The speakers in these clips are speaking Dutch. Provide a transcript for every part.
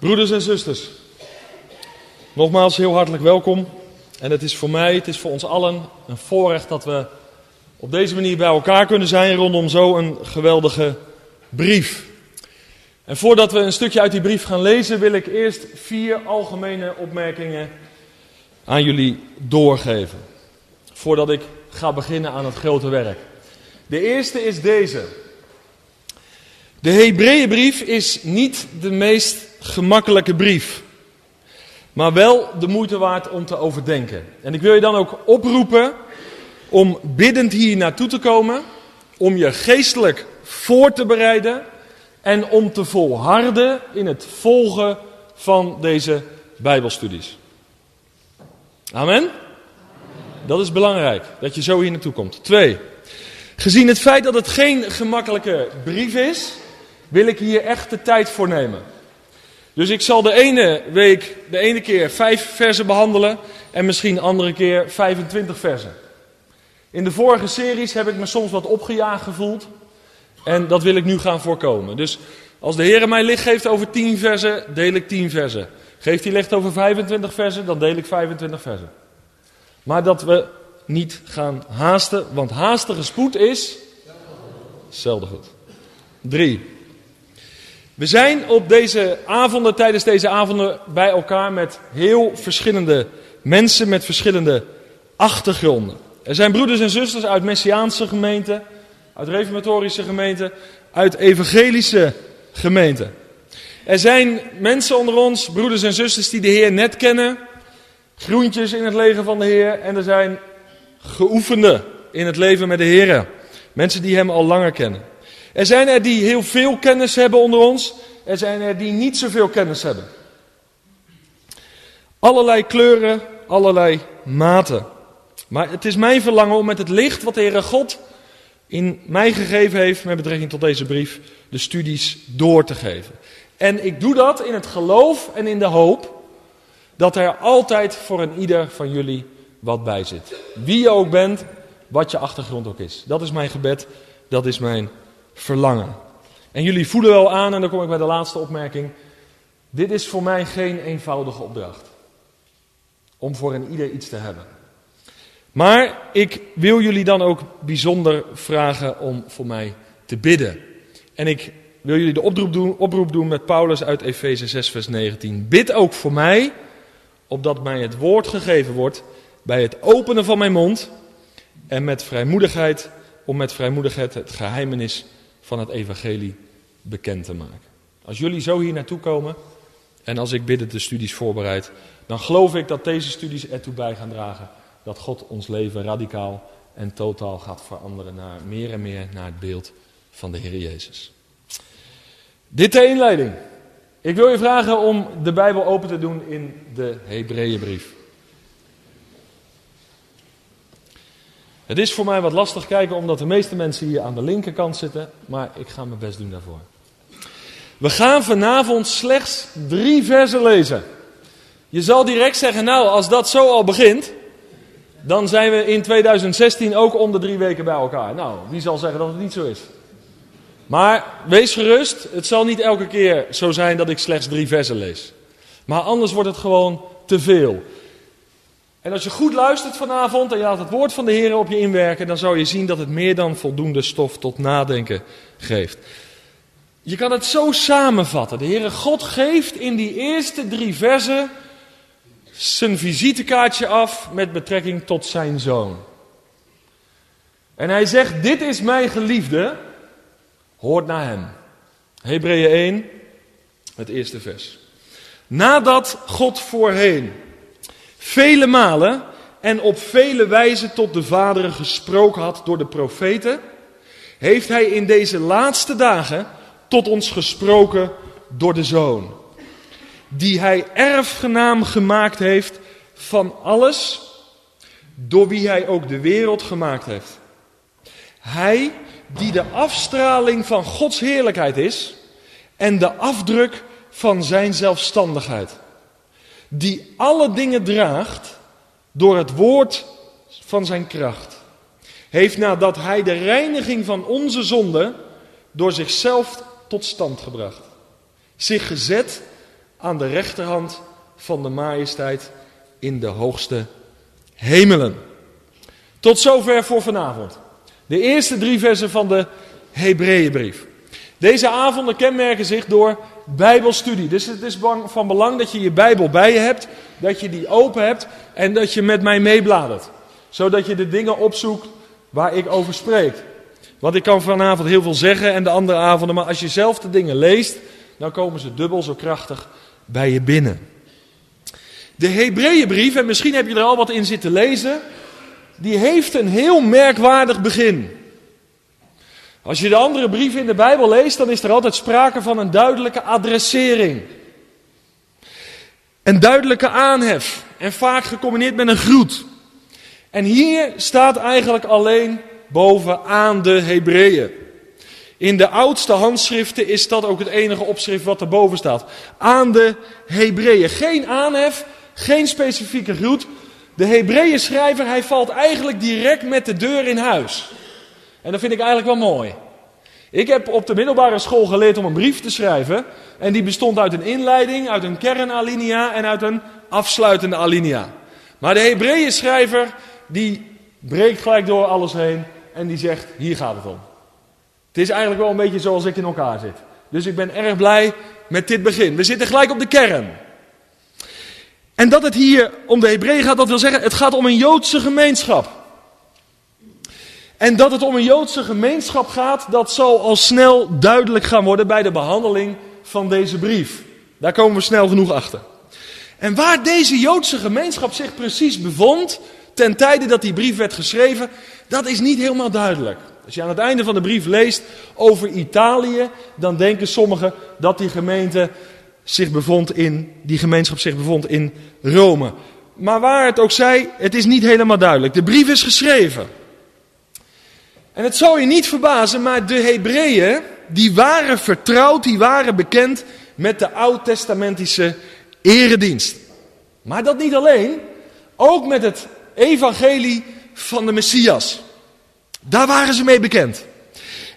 Broeders en zusters, nogmaals heel hartelijk welkom. En het is voor mij, het is voor ons allen een voorrecht dat we op deze manier bij elkaar kunnen zijn rondom zo'n geweldige brief. En voordat we een stukje uit die brief gaan lezen, wil ik eerst vier algemene opmerkingen aan jullie doorgeven. Voordat ik ga beginnen aan het grote werk. De eerste is deze. De Hebreeënbrief is niet de meest gemakkelijke brief. Maar wel de moeite waard om te overdenken. En ik wil je dan ook oproepen om biddend hier naartoe te komen. Om je geestelijk voor te bereiden. En om te volharden in het volgen van deze Bijbelstudies. Amen? Dat is belangrijk, dat je zo hier naartoe komt. Twee, gezien het feit dat het geen gemakkelijke brief is, wil ik hier echt de tijd voor nemen. Dus ik zal de ene week, de ene keer vijf versen behandelen en misschien de andere keer 25 versen. In de vorige series heb ik me soms wat opgejaagd gevoeld en dat wil ik nu gaan voorkomen. Dus als de Heer mij licht geeft over 10 versen, deel ik 10 versen. Geeft hij licht over 25 versen, dan deel ik 25 versen. Maar dat we niet gaan haasten, want haastige spoed is zelden goed. Drie. We zijn op deze avonden, tijdens deze avonden, bij elkaar met heel verschillende mensen met verschillende achtergronden. Er zijn broeders en zusters uit Messiaanse gemeenten, uit reformatorische gemeenten, uit evangelische gemeenten. Er zijn mensen onder ons, broeders en zusters, die de Heer net kennen, groentjes in het leven van de Heer, en er zijn geoefenden in het leven met de Heer, mensen die Hem al langer kennen. Er zijn er die heel veel kennis hebben onder ons. Er zijn er die niet zoveel kennis hebben. Allerlei kleuren, allerlei maten. Maar het is mijn verlangen om met het licht wat de Heere God in mij gegeven heeft met betrekking tot deze brief, de studies door te geven. En ik doe dat in het geloof en in de hoop dat er altijd voor een ieder van jullie wat bij zit. Wie je ook bent, wat je achtergrond ook is. Dat is mijn gebed, dat is mijn verlangen. En jullie voelen wel aan, en dan kom ik bij de laatste opmerking. Dit is voor mij geen eenvoudige opdracht. Om voor een ieder iets te hebben. Maar ik wil jullie dan ook bijzonder vragen om voor mij te bidden. En ik wil jullie de oproep doen, oproep doen met Paulus uit Efeze 6, vers 19. Bid ook voor mij, opdat mij het woord gegeven wordt bij het openen van mijn mond en met vrijmoedigheid, om met vrijmoedigheid het geheimenis van het evangelie bekend te maken. Als jullie zo hier naartoe komen en als ik bidden de studies voorbereid, dan geloof ik dat deze studies ertoe bij gaan dragen dat God ons leven radicaal en totaal gaat veranderen naar meer en meer naar het beeld van de Heer Jezus. Dit de inleiding. Ik wil je vragen om de Bijbel open te doen in de Hebreeënbrief. Het is voor mij wat lastig kijken omdat de meeste mensen hier aan de linkerkant zitten, maar ik ga mijn best doen daarvoor. We gaan vanavond slechts drie versen lezen. Je zal direct zeggen, nou als dat zo al begint, dan zijn we in 2016 ook om de drie weken bij elkaar. Nou, wie zal zeggen dat het niet zo is? Maar wees gerust, het zal niet elke keer zo zijn dat ik slechts drie versen lees. Maar anders wordt het gewoon te veel. En als je goed luistert vanavond en je laat het woord van de Heer op je inwerken, dan zou je zien dat het meer dan voldoende stof tot nadenken geeft. Je kan het zo samenvatten. De Heere God geeft in die eerste drie versen zijn visitekaartje af met betrekking tot zijn zoon. En hij zegt, dit is mijn geliefde, hoort naar hem. Hebreeën 1, het eerste vers. Nadat God voorheen vele malen en op vele wijzen tot de vaderen gesproken had door de profeten, heeft hij in deze laatste dagen tot ons gesproken door de Zoon, die hij erfgenaam gemaakt heeft van alles, door wie hij ook de wereld gemaakt heeft. Hij die de afstraling van Gods heerlijkheid is en de afdruk van zijn zelfstandigheid die alle dingen draagt door het woord van zijn kracht, heeft nadat hij de reiniging van onze zonde door zichzelf tot stand gebracht, zich gezet aan de rechterhand van de majesteit in de hoogste hemelen. Tot zover voor vanavond. De eerste drie versen van de Hebreeënbrief. Deze avonden kenmerken zich door Bijbelstudie. Dus het is van belang dat je je Bijbel bij je hebt, dat je die open hebt en dat je met mij meebladert. Zodat je de dingen opzoekt waar ik over spreek. Want ik kan vanavond heel veel zeggen en de andere avonden, maar als je zelf de dingen leest, dan komen ze dubbel zo krachtig bij je binnen. De Hebreeënbrief, en misschien heb je er al wat in zitten lezen, die heeft een heel merkwaardig begin. Als je de andere brieven in de Bijbel leest, dan is er altijd sprake van een duidelijke adressering. Een duidelijke aanhef. En vaak gecombineerd met een groet. En hier staat eigenlijk alleen bovenaan de Hebreeën. In de oudste handschriften is dat ook het enige opschrift wat erboven staat. Aan de Hebreeën. Geen aanhef, geen specifieke groet. De Hebreeën schrijver, hij valt eigenlijk direct met de deur in huis. En dat vind ik eigenlijk wel mooi. Ik heb op de middelbare school geleerd om een brief te schrijven. En die bestond uit een inleiding, uit een kernalinea en uit een afsluitende alinea. Maar de Hebreeën schrijver, die breekt gelijk door alles heen en die zegt, hier gaat het om. Het is eigenlijk wel een beetje zoals ik in elkaar zit. Dus ik ben erg blij met dit begin. We zitten gelijk op de kern. En dat het hier om de Hebreeën gaat, dat wil zeggen, het gaat om een Joodse gemeenschap. En dat het om een Joodse gemeenschap gaat, dat zal al snel duidelijk gaan worden bij de behandeling van deze brief. Daar komen we snel genoeg achter. En waar deze Joodse gemeenschap zich precies bevond, ten tijde dat die brief werd geschreven, dat is niet helemaal duidelijk. Als je aan het einde van de brief leest over Italië, dan denken sommigen dat die gemeente zich bevond in, die gemeenschap zich bevond in Rome. Maar waar het ook zij, het is niet helemaal duidelijk. De brief is geschreven. En het zal je niet verbazen, maar de Hebreeën, die waren vertrouwd, die waren bekend met de oud-testamentische eredienst. Maar dat niet alleen, ook met het evangelie van de Messias. Daar waren ze mee bekend.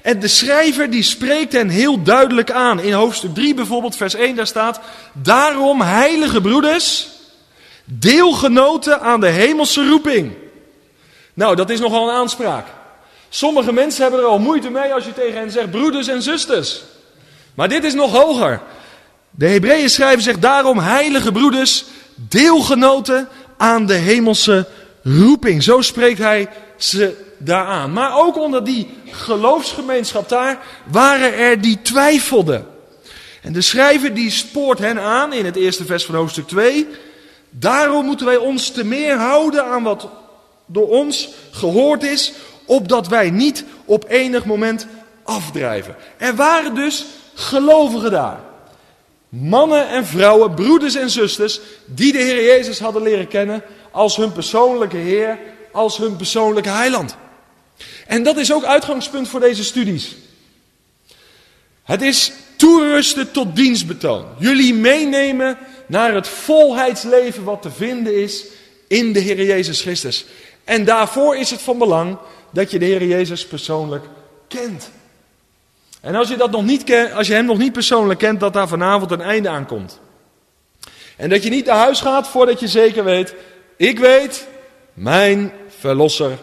En de schrijver die spreekt hen heel duidelijk aan. In hoofdstuk 3 bijvoorbeeld, vers 1, daar staat... Daarom, heilige broeders, deelgenoten aan de hemelse roeping. Nou, dat is nogal een aanspraak. Sommige mensen hebben er al moeite mee als je tegen hen zegt broeders en zusters. Maar dit is nog hoger. De Hebreeën schrijver zegt daarom heilige broeders, deelgenoten aan de hemelse roeping. Zo spreekt hij ze daaraan. Maar ook onder die geloofsgemeenschap daar waren er die twijfelden. En de schrijver die spoort hen aan in het eerste vers van hoofdstuk 2. Daarom moeten wij ons te meer houden aan wat door ons gehoord is, opdat wij niet op enig moment afdrijven. Er waren dus gelovigen daar. Mannen en vrouwen, broeders en zusters, die de Heer Jezus hadden leren kennen als hun persoonlijke Heer, als hun persoonlijke heiland. En dat is ook uitgangspunt voor deze studies. Het is toerusten tot dienstbetoon. Jullie meenemen naar het volheidsleven wat te vinden is in de Heer Jezus Christus. En daarvoor is het van belang dat je de Heer Jezus persoonlijk kent. En als je, dat nog niet kent, als je hem nog niet persoonlijk kent, dat daar vanavond een einde aan komt. En dat je niet naar huis gaat voordat je zeker weet, ik weet, mijn verlosser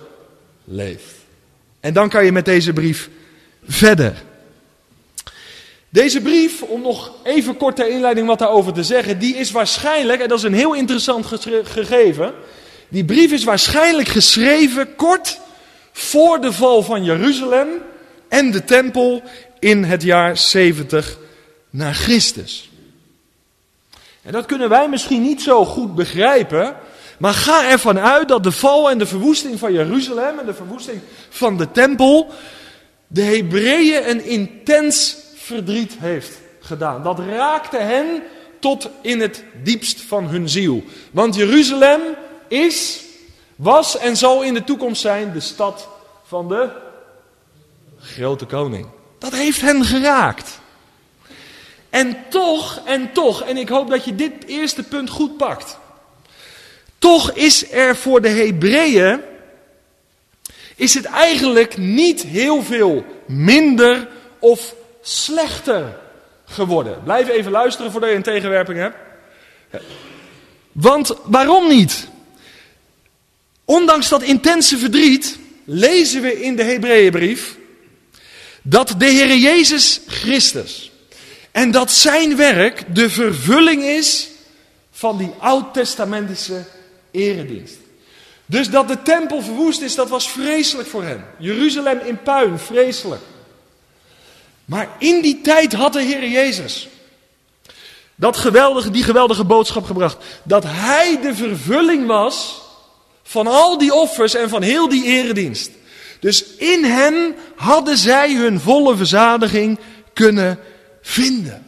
leeft. En dan kan je met deze brief verder. Deze brief, om nog even kort ter inleiding wat daarover te zeggen, die is waarschijnlijk, en dat is een heel interessant gegeven, die brief is waarschijnlijk geschreven kort voor de val van Jeruzalem en de tempel in het jaar 70 na Christus. En dat kunnen wij misschien niet zo goed begrijpen, maar ga ervan uit dat de val en de verwoesting van Jeruzalem en de verwoesting van de tempel de Hebreeën een intens verdriet heeft gedaan. Dat raakte hen tot in het diepst van hun ziel. Want Jeruzalem is was en zal in de toekomst zijn de stad van de grote koning. Dat heeft hen geraakt. En toch, en toch, en ik hoop dat je dit eerste punt goed pakt. Toch is er voor de Hebreeën, is het eigenlijk niet heel veel minder of slechter geworden. Blijf even luisteren voordat je een tegenwerping hebt. Want waarom niet? Ondanks dat intense verdriet lezen we in de Hebreeënbrief dat de Heer Jezus Christus en dat zijn werk de vervulling is van die oud-testamentische eredienst. Dus dat de tempel verwoest is, dat was vreselijk voor hen. Jeruzalem in puin, vreselijk. Maar in die tijd had de Heer Jezus dat geweldige, die geweldige boodschap gebracht. Dat Hij de vervulling was van al die offers en van heel die eredienst. Dus in Hem hadden zij hun volle verzadiging kunnen vinden.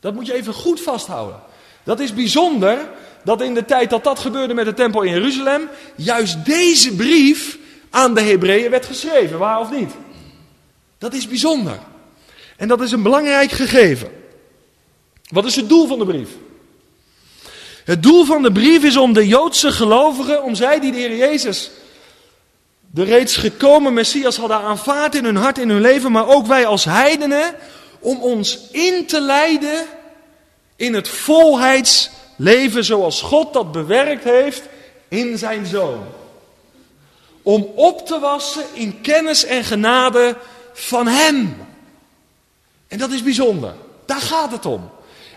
Dat moet je even goed vasthouden. Dat is bijzonder dat in de tijd dat dat gebeurde met de tempel in Jeruzalem, juist deze brief aan de Hebreeën werd geschreven, waar of niet? Dat is bijzonder. En dat is een belangrijk gegeven. Wat is het doel van de brief? Het doel van de brief is om de Joodse gelovigen, om zij die de Heer Jezus, de reeds gekomen Messias hadden aanvaard in hun hart, in hun leven, maar ook wij als heidenen, om ons in te leiden in het volheidsleven zoals God dat bewerkt heeft in zijn Zoon. Om op te wassen in kennis en genade van Hem. En dat is bijzonder. Daar gaat het om.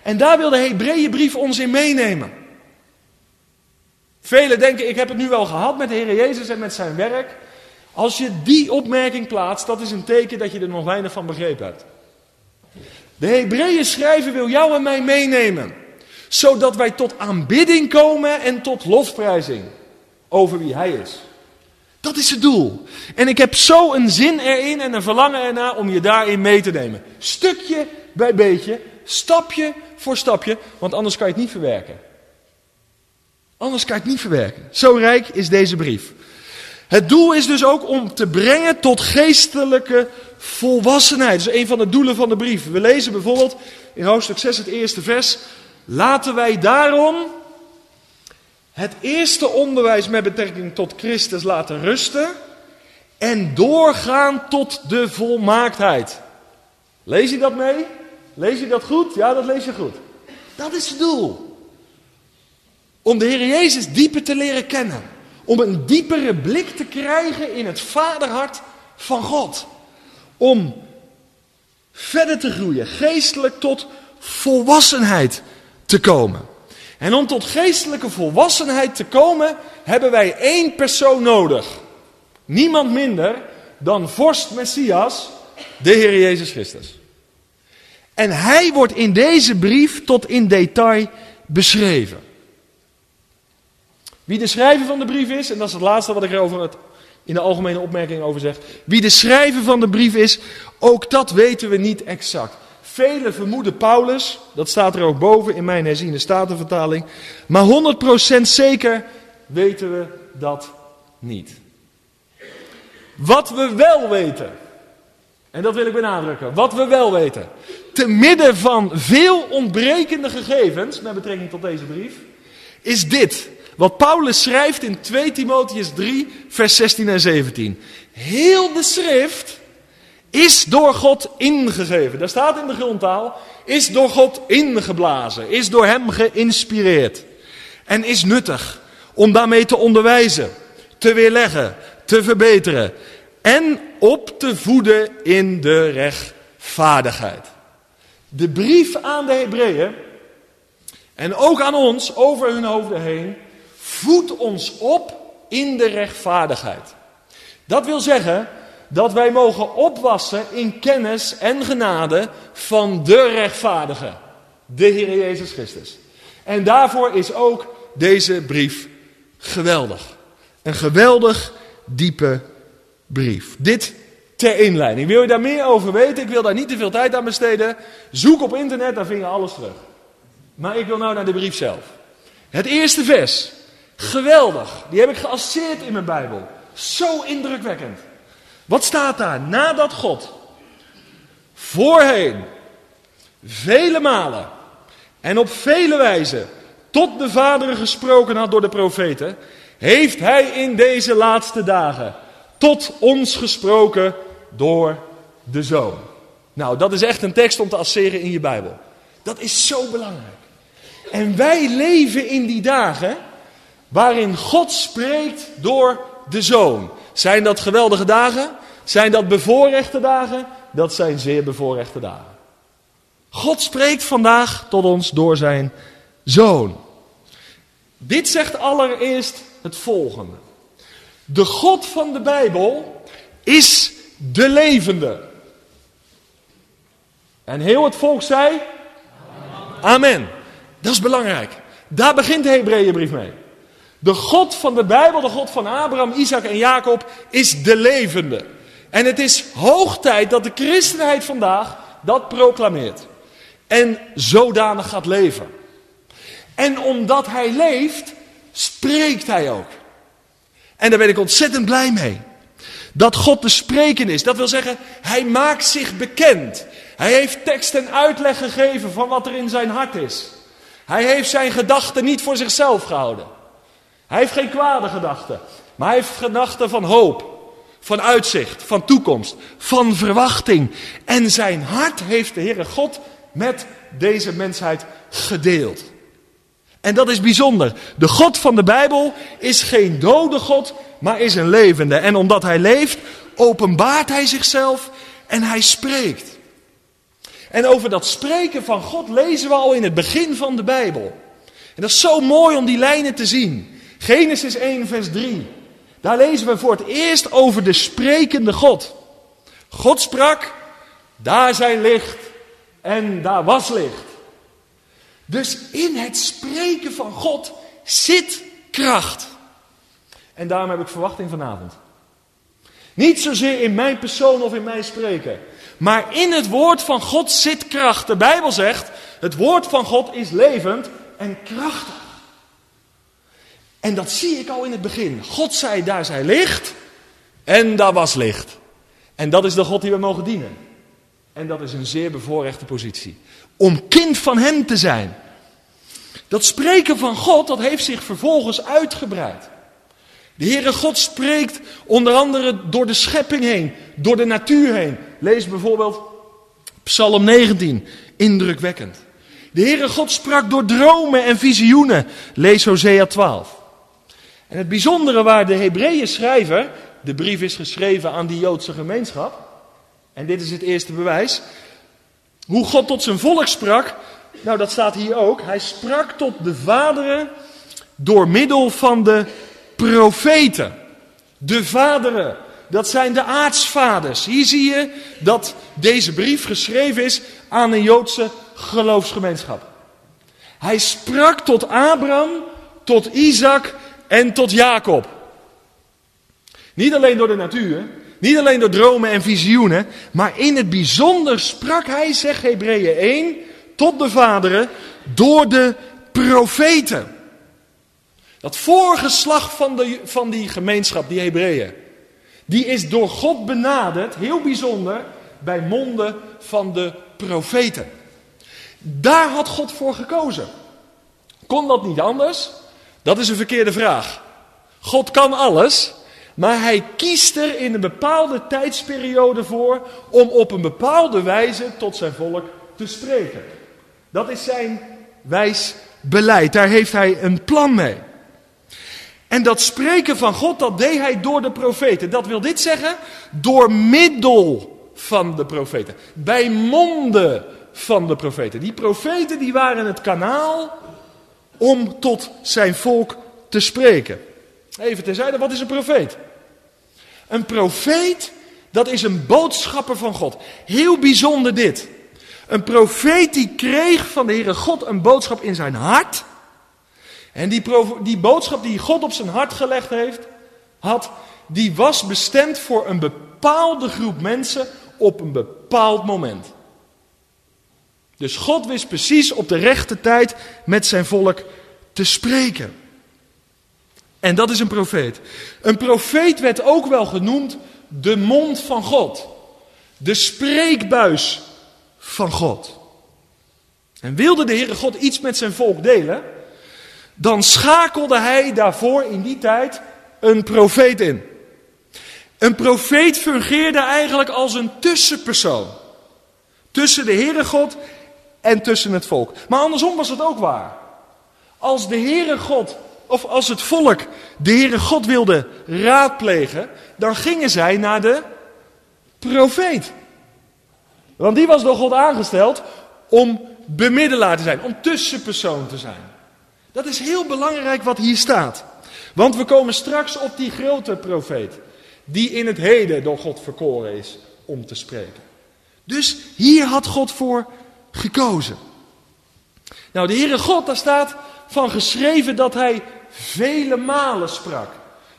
En daar wil de Hebreeënbrief ons in meenemen. Velen denken, ik heb het nu wel gehad met de Heer Jezus en met zijn werk. Als je die opmerking plaatst, dat is een teken dat je er nog weinig van begrepen hebt. De Hebreeën schrijver wil jou en mij meenemen. Zodat wij tot aanbidding komen en tot lofprijzing over wie Hij is. Dat is het doel. En ik heb zo een zin erin en een verlangen ernaar om je daarin mee te nemen. Stukje bij beetje, stapje voor stapje, want anders kan je het niet verwerken. Anders kan je het niet verwerken. Zo rijk is deze brief. Het doel is dus ook om te brengen tot geestelijke volwassenheid. Dat is een van de doelen van de brief. We lezen bijvoorbeeld in hoofdstuk 6 het eerste vers. Laten wij daarom het eerste onderwijs met betrekking tot Christus laten rusten en doorgaan tot de volmaaktheid. Lees je dat mee? Lees je dat goed? Ja, dat lees je goed. Dat is het doel. Om de Heer Jezus dieper te leren kennen. Om een diepere blik te krijgen in het vaderhart van God. Om verder te groeien, geestelijk tot volwassenheid te komen. En om tot geestelijke volwassenheid te komen, hebben wij één persoon nodig. Niemand minder dan vorst Messias, de Heer Jezus Christus. En hij wordt in deze brief tot in detail beschreven. Wie de schrijver van de brief is, en dat is het laatste wat ik er over het, in de algemene opmerking over zeg. Wie de schrijver van de brief is, ook dat weten we niet exact. Velen vermoeden Paulus, dat staat er ook boven in mijn herziene statenvertaling. Maar 100% zeker weten we dat niet. Wat we wel weten, en dat wil ik benadrukken, wat we wel weten. Te midden van veel ontbrekende gegevens, met betrekking tot deze brief, is dit. Wat Paulus schrijft in 2 Timotheus 3, vers 16 en 17. Heel de schrift is door God ingegeven. Daar staat in de grondtaal, is door God ingeblazen, is door hem geïnspireerd. En is nuttig om daarmee te onderwijzen, te weerleggen, te verbeteren en op te voeden in de rechtvaardigheid. De brief aan de Hebreeën en ook aan ons over hun hoofden heen voedt ons op in de rechtvaardigheid. Dat wil zeggen dat wij mogen opwassen in kennis en genade van de rechtvaardige, de Heer Jezus Christus. En daarvoor is ook deze brief geweldig. Een geweldig diepe brief. Dit ter inleiding. Wil je daar meer over weten? Ik wil daar niet te veel tijd aan besteden. Zoek op internet, daar vind je alles terug. Maar ik wil nou naar de brief zelf. Het eerste vers. Geweldig. Die heb ik geassocieerd in mijn Bijbel. Zo indrukwekkend. Wat staat daar? Nadat God voorheen vele malen en op vele wijzen tot de vaderen gesproken had door de profeten, heeft hij in deze laatste dagen tot ons gesproken door de Zoon. Nou, dat is echt een tekst om te asseren in je Bijbel. Dat is zo belangrijk. En wij leven in die dagen waarin God spreekt door de Zoon. Zijn dat geweldige dagen? Zijn dat bevoorrechte dagen? Dat zijn zeer bevoorrechte dagen. God spreekt vandaag tot ons door zijn Zoon. Dit zegt allereerst het volgende. De God van de Bijbel is de levende. En heel het volk zei: Amen. Dat is belangrijk. Daar begint de Hebreeënbrief mee. De God van de Bijbel, de God van Abraham, Isaac en Jacob, is de levende. En het is hoog tijd dat de christenheid vandaag dat proclameert. En zodanig gaat leven. En omdat hij leeft, spreekt hij ook. En daar ben ik ontzettend blij mee. Dat God te spreken is. Dat wil zeggen, hij maakt zich bekend. Hij heeft tekst en uitleg gegeven van wat er in zijn hart is. Hij heeft zijn gedachten niet voor zichzelf gehouden. Hij heeft geen kwade gedachten. Maar hij heeft gedachten van hoop. Van uitzicht, van toekomst, van verwachting. En zijn hart heeft de Heere God met deze mensheid gedeeld. En dat is bijzonder. De God van de Bijbel is geen dode God, maar is een levende. En omdat hij leeft, openbaart hij zichzelf en hij spreekt. En over dat spreken van God lezen we al in het begin van de Bijbel. En dat is zo mooi om die lijnen te zien. Genesis 1, vers 3. Daar lezen we voor het eerst over de sprekende God. God sprak, daar zijn licht en daar was licht. Dus in het spreken van God zit kracht. En daarom heb ik verwachting vanavond. Niet zozeer in mijn persoon of in mijn spreken. Maar in het woord van God zit kracht. De Bijbel zegt, het woord van God is levend en krachtig. En dat zie ik al in het begin. God zei, daar zij licht en daar was licht. En dat is de God die we mogen dienen. En dat is een zeer bevoorrechte positie. Om kind van hem te zijn. Dat spreken van God, dat heeft zich vervolgens uitgebreid. De Heere God spreekt onder andere door de schepping heen, door de natuur heen. Lees bijvoorbeeld Psalm 19, indrukwekkend. De Heere God sprak door dromen en visioenen. Lees Hosea 12. En het bijzondere waar de Hebreeën schrijver, de brief is geschreven aan die Joodse gemeenschap. En dit is het eerste bewijs. Hoe God tot zijn volk sprak, nou dat staat hier ook. Hij sprak tot de vaderen door middel van de profeten. De vaderen, dat zijn de aartsvaders. Hier zie je dat deze brief geschreven is aan een Joodse geloofsgemeenschap. Hij sprak tot Abraham, tot Isaac en tot Jacob. Niet alleen door de natuur, niet alleen door dromen en visioenen, maar in het bijzonder sprak hij, zegt Hebreeën 1, tot de vaderen door de profeten. Dat voorgeslag van, de, van die gemeenschap, die Hebreeën, die is door God benaderd, heel bijzonder, bij monden van de profeten. Daar had God voor gekozen. Kon dat niet anders? Dat is een verkeerde vraag. God kan alles, maar hij kiest er in een bepaalde tijdsperiode voor om op een bepaalde wijze tot zijn volk te spreken. Dat is zijn wijs beleid. Daar heeft hij een plan mee. En dat spreken van God, dat deed hij door de profeten. Dat wil dit zeggen, door middel van de profeten. Bij monden van de profeten. Die profeten die waren het kanaal om tot zijn volk te spreken. Even terzijde, wat is een profeet? Een profeet, dat is een boodschapper van God. Heel bijzonder dit. Een profeet die kreeg van de Heere God een boodschap in zijn hart. En die, die boodschap die God op zijn hart gelegd heeft, had, die was bestemd voor een bepaalde groep mensen op een bepaald moment. Dus God wist precies op de rechte tijd met zijn volk te spreken. En dat is een profeet. Een profeet werd ook wel genoemd de mond van God. De spreekbuis van God. En wilde de Heere God iets met zijn volk delen, dan schakelde hij daarvoor in die tijd een profeet in. Een profeet fungeerde eigenlijk als een tussenpersoon. Tussen de Heere God en tussen het volk. Maar andersom was het ook waar. Als de Heere God, of als het volk de Heere God wilde raadplegen, dan gingen zij naar de profeet. Want die was door God aangesteld om bemiddelaar te zijn, om tussenpersoon te zijn. Dat is heel belangrijk wat hier staat. Want we komen straks op die grote profeet, die in het heden door God verkoren is om te spreken. Dus hier had God voor gekozen. Nou, de Heere God, daar staat van geschreven dat hij vele malen sprak.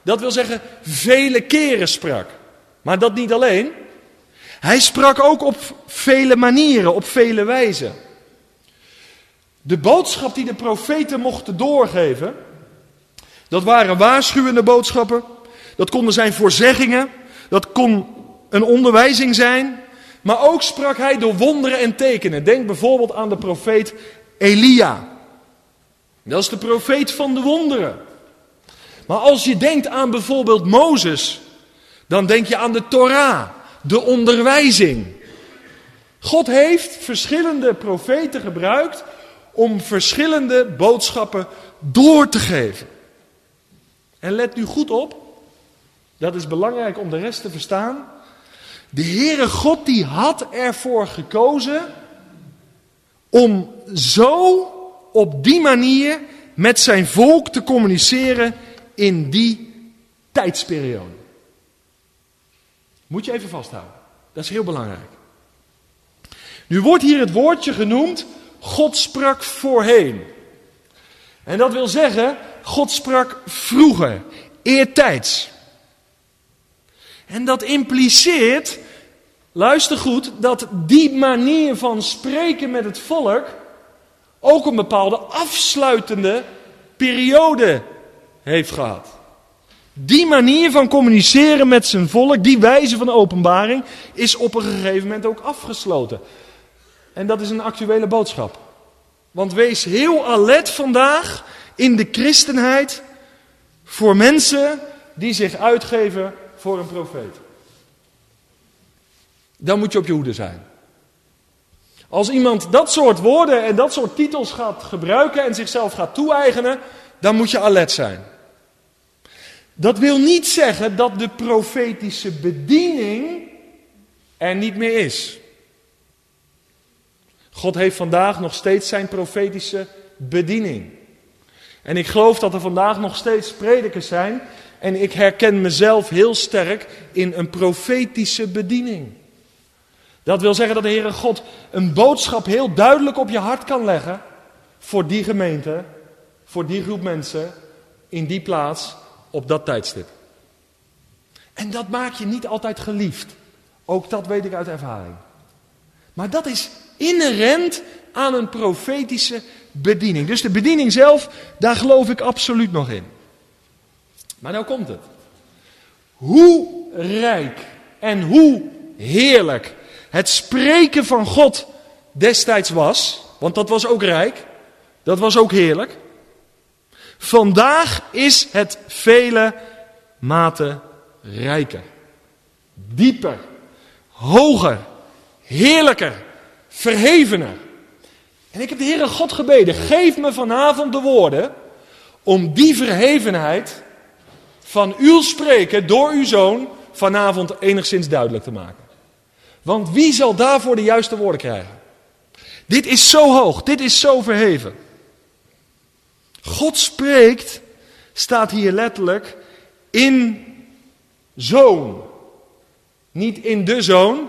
Dat wil zeggen, vele keren sprak. Maar dat niet alleen. Hij sprak ook op vele manieren, op vele wijzen. De boodschap die de profeten mochten doorgeven, dat waren waarschuwende boodschappen. Dat konden zijn voorzeggingen. Dat kon een onderwijzing zijn. Maar ook sprak hij door wonderen en tekenen. Denk bijvoorbeeld aan de profeet Elia. Dat is de profeet van de wonderen. Maar als je denkt aan bijvoorbeeld Mozes, dan denk je aan de Torah, de onderwijzing. God heeft verschillende profeten gebruikt om verschillende boodschappen door te geven. En let nu goed op, dat is belangrijk om de rest te verstaan. De Heere God die had ervoor gekozen om zo op die manier met zijn volk te communiceren in die tijdsperiode. Moet je even vasthouden. Dat is heel belangrijk. Nu wordt hier het woordje genoemd, God sprak voorheen. En dat wil zeggen, God sprak vroeger, eertijds. En dat impliceert, luister goed, dat die manier van spreken met het volk ook een bepaalde afsluitende periode heeft gehad. Die manier van communiceren met zijn volk, die wijze van openbaring, is op een gegeven moment ook afgesloten. En dat is een actuele boodschap. Want wees heel alert vandaag in de christenheid voor mensen die zich uitgeven voor een profeet. Dan moet je op je hoede zijn. Als iemand dat soort woorden en dat soort titels gaat gebruiken en zichzelf gaat toe-eigenen, dan moet je alert zijn. Dat wil niet zeggen dat de profetische bediening er niet meer is. God heeft vandaag nog steeds zijn profetische bediening. En ik geloof dat er vandaag nog steeds predikers zijn. En ik herken mezelf heel sterk in een profetische bediening. Dat wil zeggen dat de Heere God een boodschap heel duidelijk op je hart kan leggen. Voor die gemeente, voor die groep mensen, in die plaats, op dat tijdstip. En dat maakt je niet altijd geliefd. Ook dat weet ik uit ervaring. Maar dat is inherent aan een profetische bediening. Dus de bediening zelf, daar geloof ik absoluut nog in. Maar nou komt het. Hoe rijk en hoe heerlijk het spreken van God destijds was, want dat was ook rijk, dat was ook heerlijk. Vandaag is het vele mate rijker, dieper, hoger, heerlijker, verhevener. En ik heb de Heere God gebeden, geef me vanavond de woorden om die verhevenheid van uw spreken door uw zoon vanavond enigszins duidelijk te maken. Want wie zal daarvoor de juiste woorden krijgen? Dit is zo hoog, dit is zo verheven. God spreekt, staat hier letterlijk, in zoon. Niet in de zoon,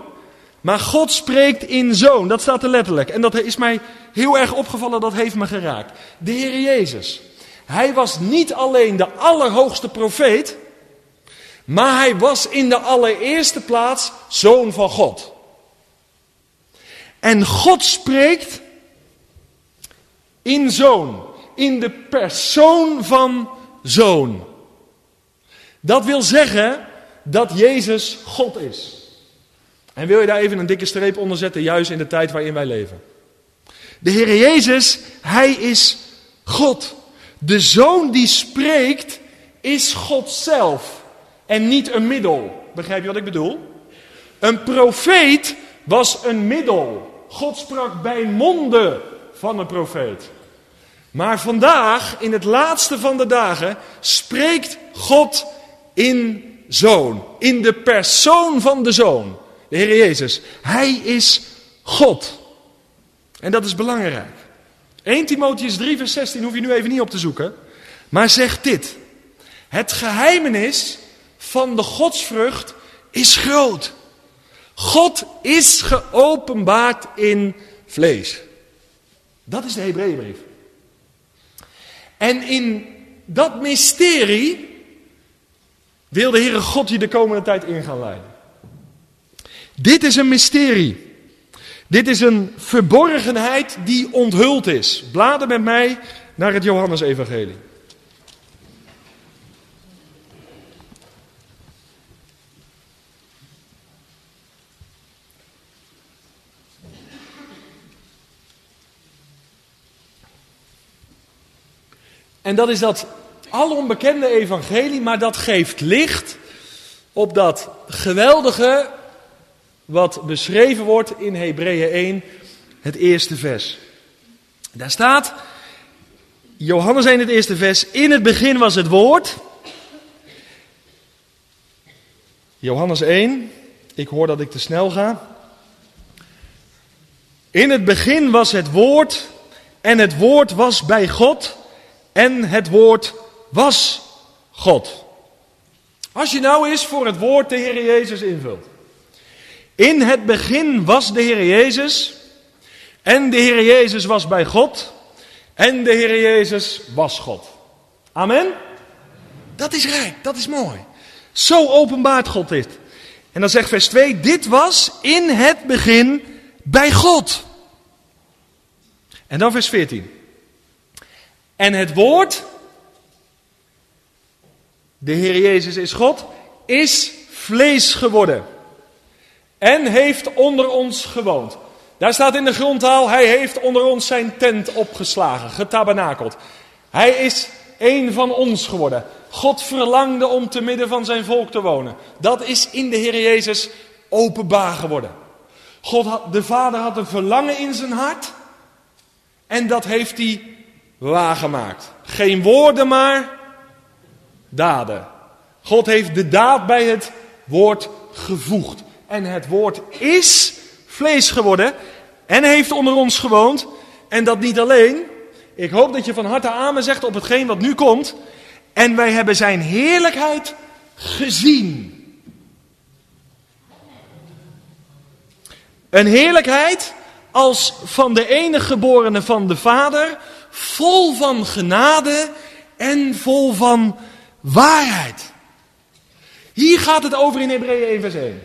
maar God spreekt in zoon. Dat staat er letterlijk. En dat is mij heel erg opgevallen, dat heeft me geraakt. De Heer Jezus. Hij was niet alleen de allerhoogste profeet, maar hij was in de allereerste plaats zoon van God. En God spreekt in zoon, in de persoon van zoon. Dat wil zeggen dat Jezus God is. En wil je daar even een dikke streep onder zetten, juist in de tijd waarin wij leven. De Heer Jezus, Hij is God. De Zoon die spreekt, is God zelf. En niet een middel. Begrijp je wat ik bedoel? Een profeet was een middel. God sprak bij monden van een profeet. Maar vandaag, in het laatste van de dagen, spreekt God in zoon. In de persoon van de zoon. De Heer Jezus. Hij is God. En dat is belangrijk. 1 Timotheus 3 vers 16 hoef je nu even niet op te zoeken. Maar zegt dit. Het geheimenis van de godsvrucht is groot. God is geopenbaard in vlees. Dat is de Hebreeënbrief. En in dat mysterie wil de Heere God je de komende tijd in gaan leiden. Dit is een mysterie. Dit is een verborgenheid die onthuld is. Blader met mij naar het Johannesevangelie. En dat is dat alonbekende evangelie, maar dat geeft licht op dat geweldige wat beschreven wordt in Hebreeën 1, het eerste vers. Daar staat, Johannes 1, het eerste vers, in het begin was het woord. Johannes 1, ik hoor dat ik te snel ga. In het begin was het woord en het woord was bij God en het woord was God. Als je nou eens voor het woord de Heer Jezus invult. In het begin was de Heer Jezus en de Heer Jezus was bij God en de Heer Jezus was God. Amen? Dat is rijk, dat is mooi. Zo openbaart God dit. En dan zegt vers 2, dit was in het begin bij God. En dan vers 14. En het woord, de Heer Jezus is God, is vlees geworden. En heeft onder ons gewoond. Daar staat in de grondtaal, hij heeft onder ons zijn tent opgeslagen, getabernakeld. Hij is een van ons geworden. God verlangde om te midden van zijn volk te wonen. Dat is in de Heer Jezus openbaar geworden. God had, de Vader had een verlangen in zijn hart. En dat heeft hij waargemaakt. Geen woorden maar, daden. God heeft de daad bij het woord gevoegd. En het woord is vlees geworden en heeft onder ons gewoond. En dat niet alleen. Ik hoop dat je van harte amen zegt op hetgeen wat nu komt. En wij hebben zijn heerlijkheid gezien. Een heerlijkheid als van de enige geborene van de Vader, vol van genade en vol van waarheid. Hier gaat het over in Hebreeën 1 vers 1.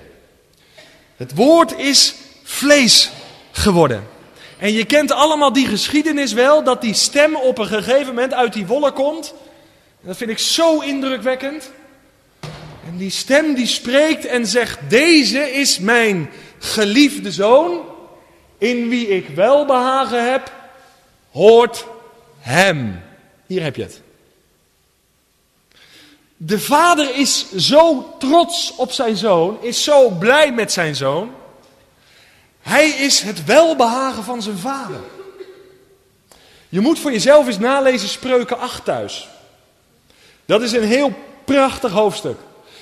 Het woord is vlees geworden. En je kent allemaal die geschiedenis wel, dat die stem op een gegeven moment uit die wollen komt. Dat vind ik zo indrukwekkend. En die stem die spreekt en zegt, deze is mijn geliefde zoon, in wie ik welbehagen heb, hoort hem. Hier heb je het. De vader is zo trots op zijn zoon, is zo blij met zijn zoon. Hij is het welbehagen van zijn vader. Je moet voor jezelf eens nalezen Spreuken 8 thuis. Dat is een heel prachtig hoofdstuk.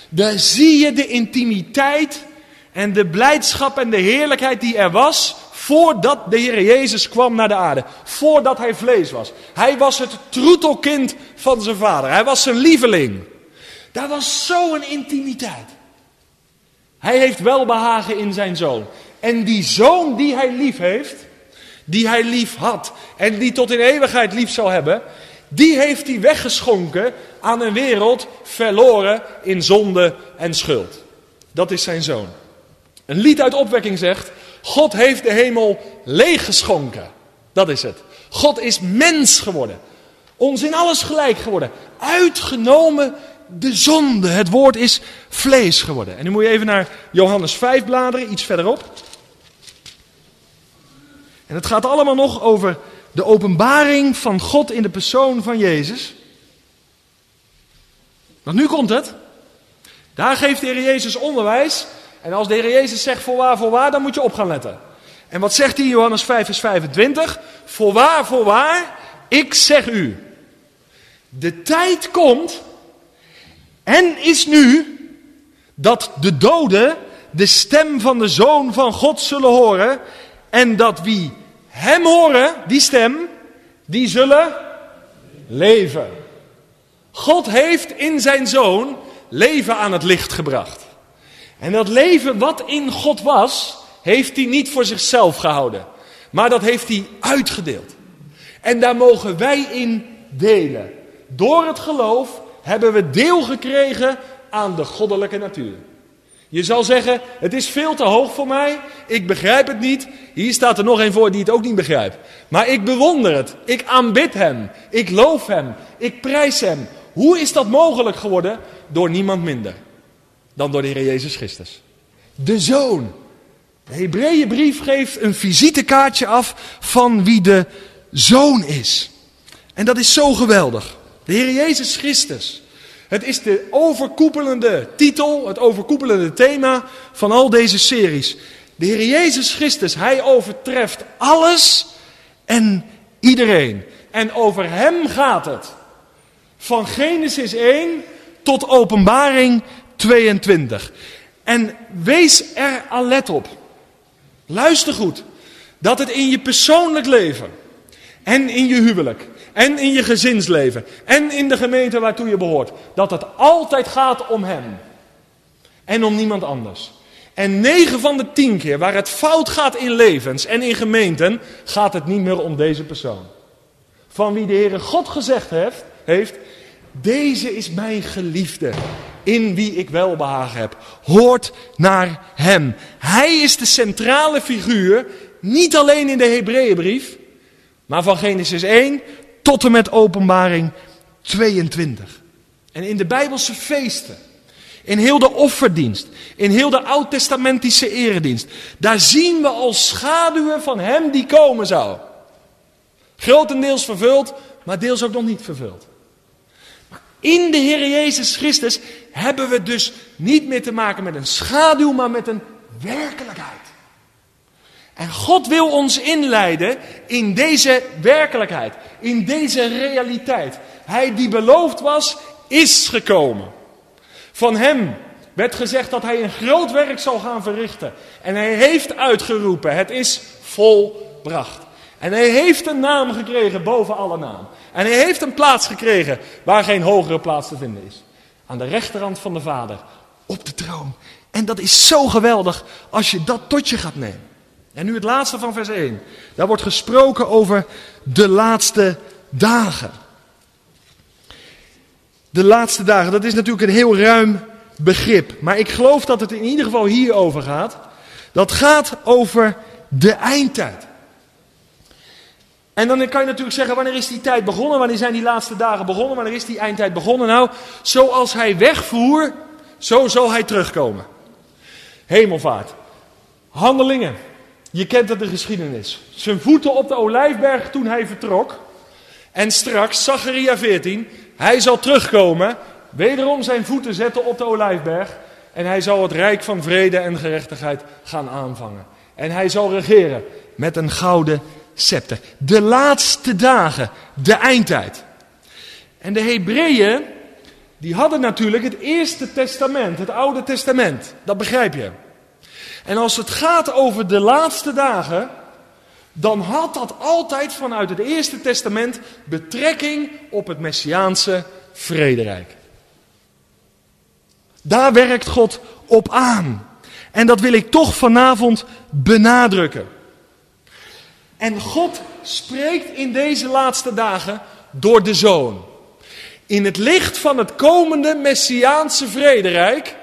Daar zie je de intimiteit en de blijdschap en de heerlijkheid die er was voordat de Heer Jezus kwam naar de aarde. Voordat hij vlees was. Hij was het troetelkind van zijn vader. Hij was zijn lieveling. Daar was zo'n intimiteit. Hij heeft welbehagen in zijn zoon. En die zoon die hij lief heeft, die hij lief had en die tot in eeuwigheid lief zal hebben, die heeft hij weggeschonken aan een wereld verloren in zonde en schuld. Dat is zijn zoon. Een lied uit opwekking zegt, God heeft de hemel leeggeschonken. Dat is het. God is mens geworden. Ons in alles gelijk geworden. Uitgenomen de zonde. Het woord is vlees geworden. En nu moet je even naar Johannes 5 bladeren, iets verderop. En het gaat allemaal nog over de openbaring van God in de persoon van Jezus. Want nu komt het. Daar geeft de Heer Jezus onderwijs. En als de Heer Jezus zegt voorwaar, voorwaar, dan moet je op gaan letten. En wat zegt hij in Johannes 5, vers 25? Voorwaar, voorwaar, ik zeg u. De tijd komt en is nu dat de doden de stem van de Zoon van God zullen horen. En dat wie hem horen, die stem, die zullen leven. God heeft in zijn Zoon leven aan het licht gebracht. En dat leven wat in God was, heeft hij niet voor zichzelf gehouden. Maar dat heeft hij uitgedeeld. En daar mogen wij in delen. Door het geloof hebben we deel gekregen aan de goddelijke natuur. Je zal zeggen, het is veel te hoog voor mij, ik begrijp het niet. Hier staat er nog een voor die het ook niet begrijpt. Maar ik bewonder het, ik aanbid hem, ik loof hem, ik prijs hem. Hoe is dat mogelijk geworden? Door niemand minder dan door de Heer Jezus Christus. De Zoon. De Hebreeënbrief geeft een visitekaartje af van wie de Zoon is. En dat is zo geweldig. De Heer Jezus Christus. Het is de overkoepelende titel, het overkoepelende thema van al deze series. De Heer Jezus Christus, Hij overtreft alles en iedereen. En over Hem gaat het. Van Genesis 1 tot Openbaring 22. En wees er alert op. Luister goed. Dat het in je persoonlijk leven en in je huwelijk en in je gezinsleven en in de gemeente waartoe je behoort, dat het altijd gaat om Hem en om niemand anders. En 9 van de 10 keer waar het fout gaat in levens en in gemeenten, gaat het niet meer om deze persoon. Van wie de Heere God gezegd heeft, heeft deze is mijn geliefde, in wie ik welbehagen heb. Hoort naar hem. Hij is de centrale figuur, niet alleen in de Hebreeënbrief, maar van Genesis 1 tot en met Openbaring 22. En in de Bijbelse feesten, in heel de offerdienst, in heel de oud-testamentische eredienst, daar zien we als schaduwen van hem die komen zou. Grotendeels vervuld, maar deels ook nog niet vervuld. In de Heer Jezus Christus hebben we dus niet meer te maken met een schaduw, maar met een werkelijkheid. En God wil ons inleiden in deze werkelijkheid, in deze realiteit. Hij die beloofd was, is gekomen. Van hem werd gezegd dat hij een groot werk zal gaan verrichten. En hij heeft uitgeroepen, het is volbracht. En hij heeft een naam gekregen boven alle naam. En hij heeft een plaats gekregen waar geen hogere plaats te vinden is. Aan de rechterhand van de Vader, op de troon. En dat is zo geweldig als je dat tot je gaat nemen. En nu het laatste van vers 1. Daar wordt gesproken over de laatste dagen. De laatste dagen, dat is natuurlijk een heel ruim begrip. Maar ik geloof dat het in ieder geval hierover gaat. Dat gaat over de eindtijd. En dan kan je natuurlijk zeggen, wanneer is die tijd begonnen? Wanneer zijn die laatste dagen begonnen? Wanneer is die eindtijd begonnen? Nou, zoals hij wegvoer, zo zal hij terugkomen. Hemelvaart. Handelingen. Je kent het de geschiedenis. Zijn voeten op de olijfberg toen hij vertrok. En straks, Zacharia 14, hij zal terugkomen. Wederom zijn voeten zetten op de olijfberg. En hij zal het rijk van vrede en gerechtigheid gaan aanvangen. En hij zal regeren met een gouden scepter. De laatste dagen, de eindtijd. En de Hebreeën, die hadden natuurlijk het Eerste Testament, het Oude Testament. Dat begrijp je. En als het gaat over de laatste dagen, dan had dat altijd vanuit het Eerste Testament betrekking op het Messiaanse vrederijk. Daar werkt God op aan. En dat wil ik toch vanavond benadrukken. En God spreekt in deze laatste dagen door de Zoon. In het licht van het komende Messiaanse vrederijk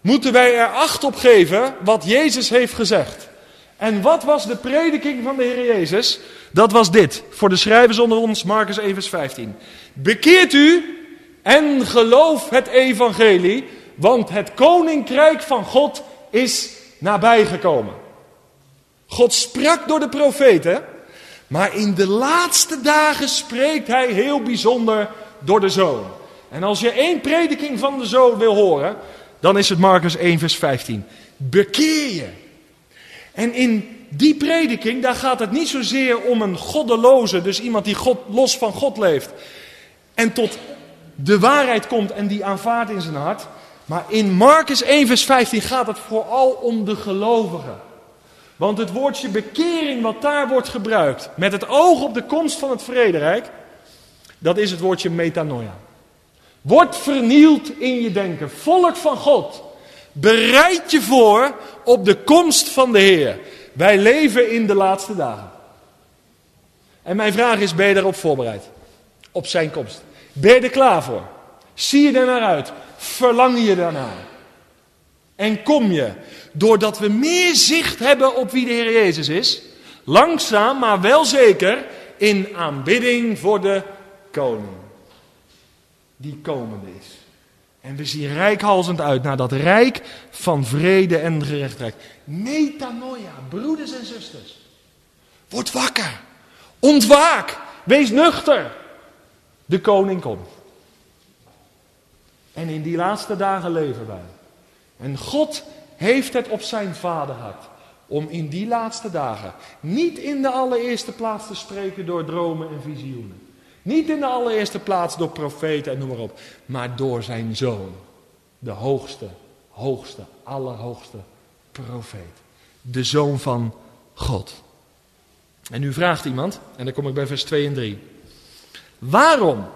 moeten wij er acht op geven wat Jezus heeft gezegd. En wat was de prediking van de Heer Jezus? Dat was dit, voor de schrijvers onder ons, Marcus 1 vers 15. Bekeert u en geloof het evangelie, want het koninkrijk van God is nabijgekomen. God sprak door de profeten, maar in de laatste dagen spreekt hij heel bijzonder door de zoon. En als je één prediking van de zoon wil horen, dan is het Marcus 1, vers 15. Bekeer je. En in die prediking, daar gaat het niet zozeer om een goddeloze, dus iemand die God, los van God leeft. En tot de waarheid komt en die aanvaardt in zijn hart. Maar in Marcus 1, vers 15 gaat het vooral om de gelovigen. Want het woordje bekering wat daar wordt gebruikt, met het oog op de komst van het vrederijk, dat is het woordje metanoia. Word vernield in je denken. Volk van God, bereid je voor op de komst van de Heer. Wij leven in de laatste dagen. En mijn vraag is, ben je daarop voorbereid? Op zijn komst. Ben je er klaar voor? Zie je er naar uit? Verlang je daarnaar? En kom je, doordat we meer zicht hebben op wie de Heer Jezus is, langzaam maar wel zeker in aanbidding voor de koning. Die komende is. En we zien rijkhalzend uit naar dat rijk van vrede en gerechtigheid. Metanoia, broeders en zusters. Word wakker. Ontwaak. Wees nuchter. De koning komt. En in die laatste dagen leven wij. En God heeft het op zijn vaderhart om in die laatste dagen niet in de allereerste plaats te spreken door dromen en visioenen. Niet in de allereerste plaats door profeten en noem maar op, maar door zijn zoon. De hoogste, hoogste, allerhoogste profeet. De zoon van God. En nu vraagt iemand, en dan kom ik bij vers 2 en 3. Waarom?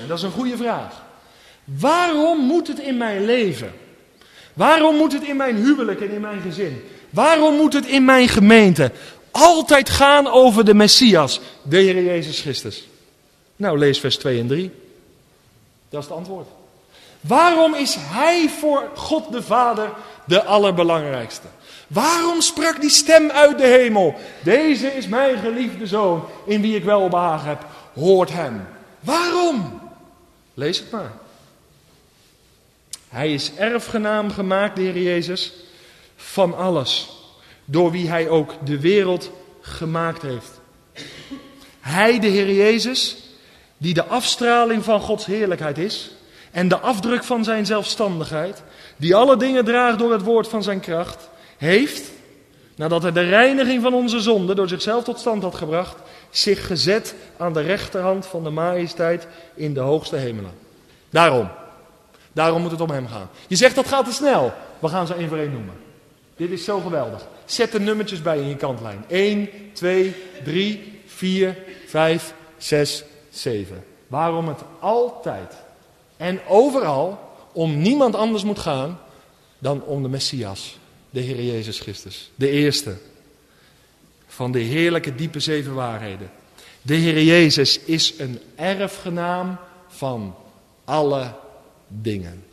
En dat is een goede vraag. Waarom moet het in mijn leven? Waarom moet het in mijn huwelijk en in mijn gezin? Waarom moet het in mijn gemeente altijd gaan over de Messias, de Heer Jezus Christus? Nou, lees vers 2 en 3. Dat is het antwoord. Waarom is Hij voor God de Vader de allerbelangrijkste? Waarom sprak die stem uit de hemel? Deze is mijn geliefde zoon, in wie ik wel behagen heb. Hoort hem. Waarom? Lees het maar. Hij is erfgenaam gemaakt, de Heer Jezus, van alles. Door wie Hij ook de wereld gemaakt heeft. Hij, de Heer Jezus, die de afstraling van Gods heerlijkheid is en de afdruk van zijn zelfstandigheid, die alle dingen draagt door het woord van zijn kracht, heeft, nadat hij de reiniging van onze zonde door zichzelf tot stand had gebracht, zich gezet aan de rechterhand van de majesteit in de hoogste hemelen. Daarom, daarom moet het om hem gaan. Je zegt dat gaat te snel. We gaan ze één voor één noemen. Dit is zo geweldig. Zet de nummertjes bij in je kantlijn. 1, 2, 3, 4, 5, 6, 7. Waarom het altijd en overal om niemand anders moet gaan dan om de Messias, de Heer Jezus Christus. De eerste van de heerlijke diepe zeven waarheden. De Heer Jezus is een erfgenaam van alle dingen.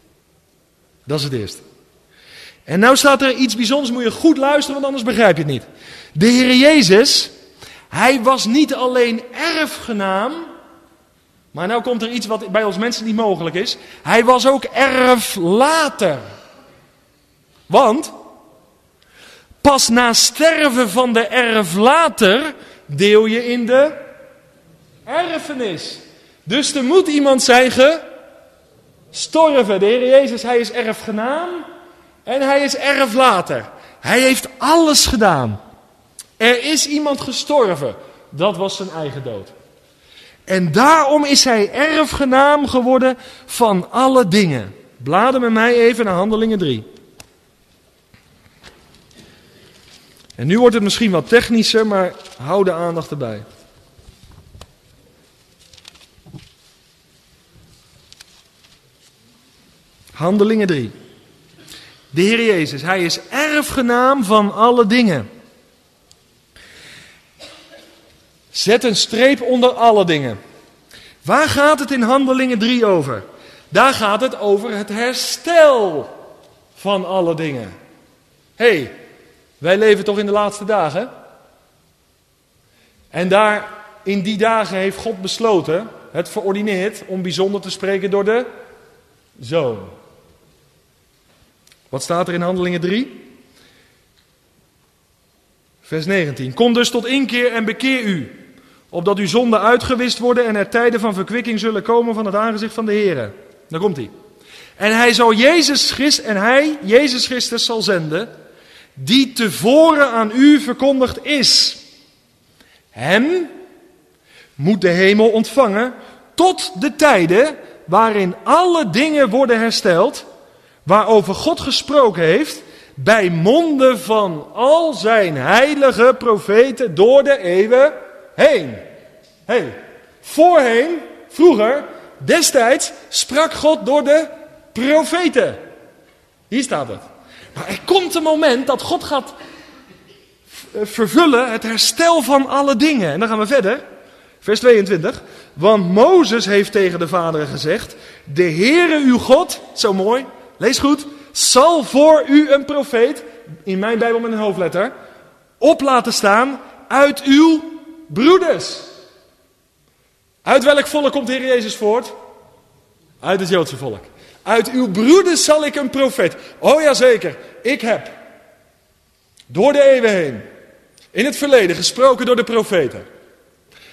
Dat is het eerste. En nou staat er iets bijzonders, moet je goed luisteren, want anders begrijp je het niet. De Heer Jezus, hij was niet alleen erfgenaam, maar nou komt er iets wat bij ons mensen niet mogelijk is. Hij was ook erflater. Want pas na sterven van de erflater deel je in de erfenis. Dus er moet iemand zijn gestorven. De Heer Jezus, hij is erfgenaam en hij is erflater. Hij heeft alles gedaan. Er is iemand gestorven. Dat was zijn eigen dood. En daarom is hij erfgenaam geworden van alle dingen. Bladen met mij even naar Handelingen 3. En nu wordt het misschien wat technischer, maar hou de aandacht erbij. Handelingen 3. De Heer Jezus, Hij is erfgenaam van alle dingen. Zet een streep onder alle dingen. Waar gaat het in Handelingen 3 over? Daar gaat het over het herstel van alle dingen. Hé, hey, wij leven toch in de laatste dagen? En daar, in die dagen heeft God besloten, het verordineerd, om bijzonder te spreken door de zoon. Wat staat er in Handelingen 3? Vers 19. Kom dus tot inkeer en bekeer u, opdat uw zonden uitgewist worden en er tijden van verkwikking zullen komen van het aangezicht van de Heer. Daar komt hij. En hij zal Jezus Christus, en hij, Jezus Christus, zal zenden, die tevoren aan u verkondigd is. Hem moet de hemel ontvangen tot de tijden waarin alle dingen worden hersteld, waarover God gesproken heeft, bij monden van al zijn heilige profeten door de eeuwen heen. Hey, voorheen, vroeger, destijds sprak God door de profeten. Hier staat het. Maar er komt een moment dat God gaat vervullen het herstel van alle dingen. En dan gaan we verder. Vers 22. Want Mozes heeft tegen de vaderen gezegd: De Heere uw God, zo mooi, lees goed, zal voor u een profeet, in mijn Bijbel met een hoofdletter, op laten staan uit uw broeders. Uit welk volk komt de Heer Jezus voort? Uit het Joodse volk. Uit uw broeders zal ik een profeet. Oh ja, zeker. Ik heb door de eeuwen heen, in het verleden, gesproken door de profeten.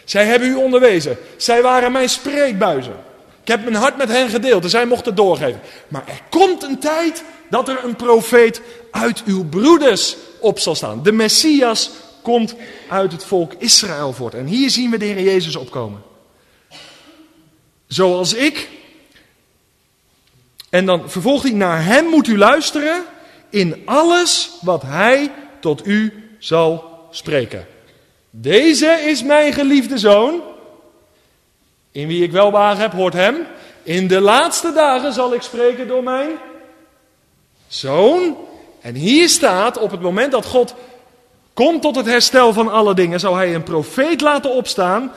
Zij hebben u onderwezen. Zij waren mijn spreekbuizen. Ik heb mijn hart met hen gedeeld en zij mochten doorgeven. Maar er komt een tijd dat er een profeet uit uw broeders op zal staan. De Messias komt uit het volk Israël voort. En hier zien we de Heer Jezus opkomen. Zoals ik. En dan vervolgt hij, naar hem moet u luisteren in alles wat hij tot u zal spreken. Deze is mijn geliefde zoon, in wie ik welbehagen heb, hoort hem. In de laatste dagen zal ik spreken door mijn zoon. En hier staat, op het moment dat God komt tot het herstel van alle dingen, zal hij een profeet laten opstaan,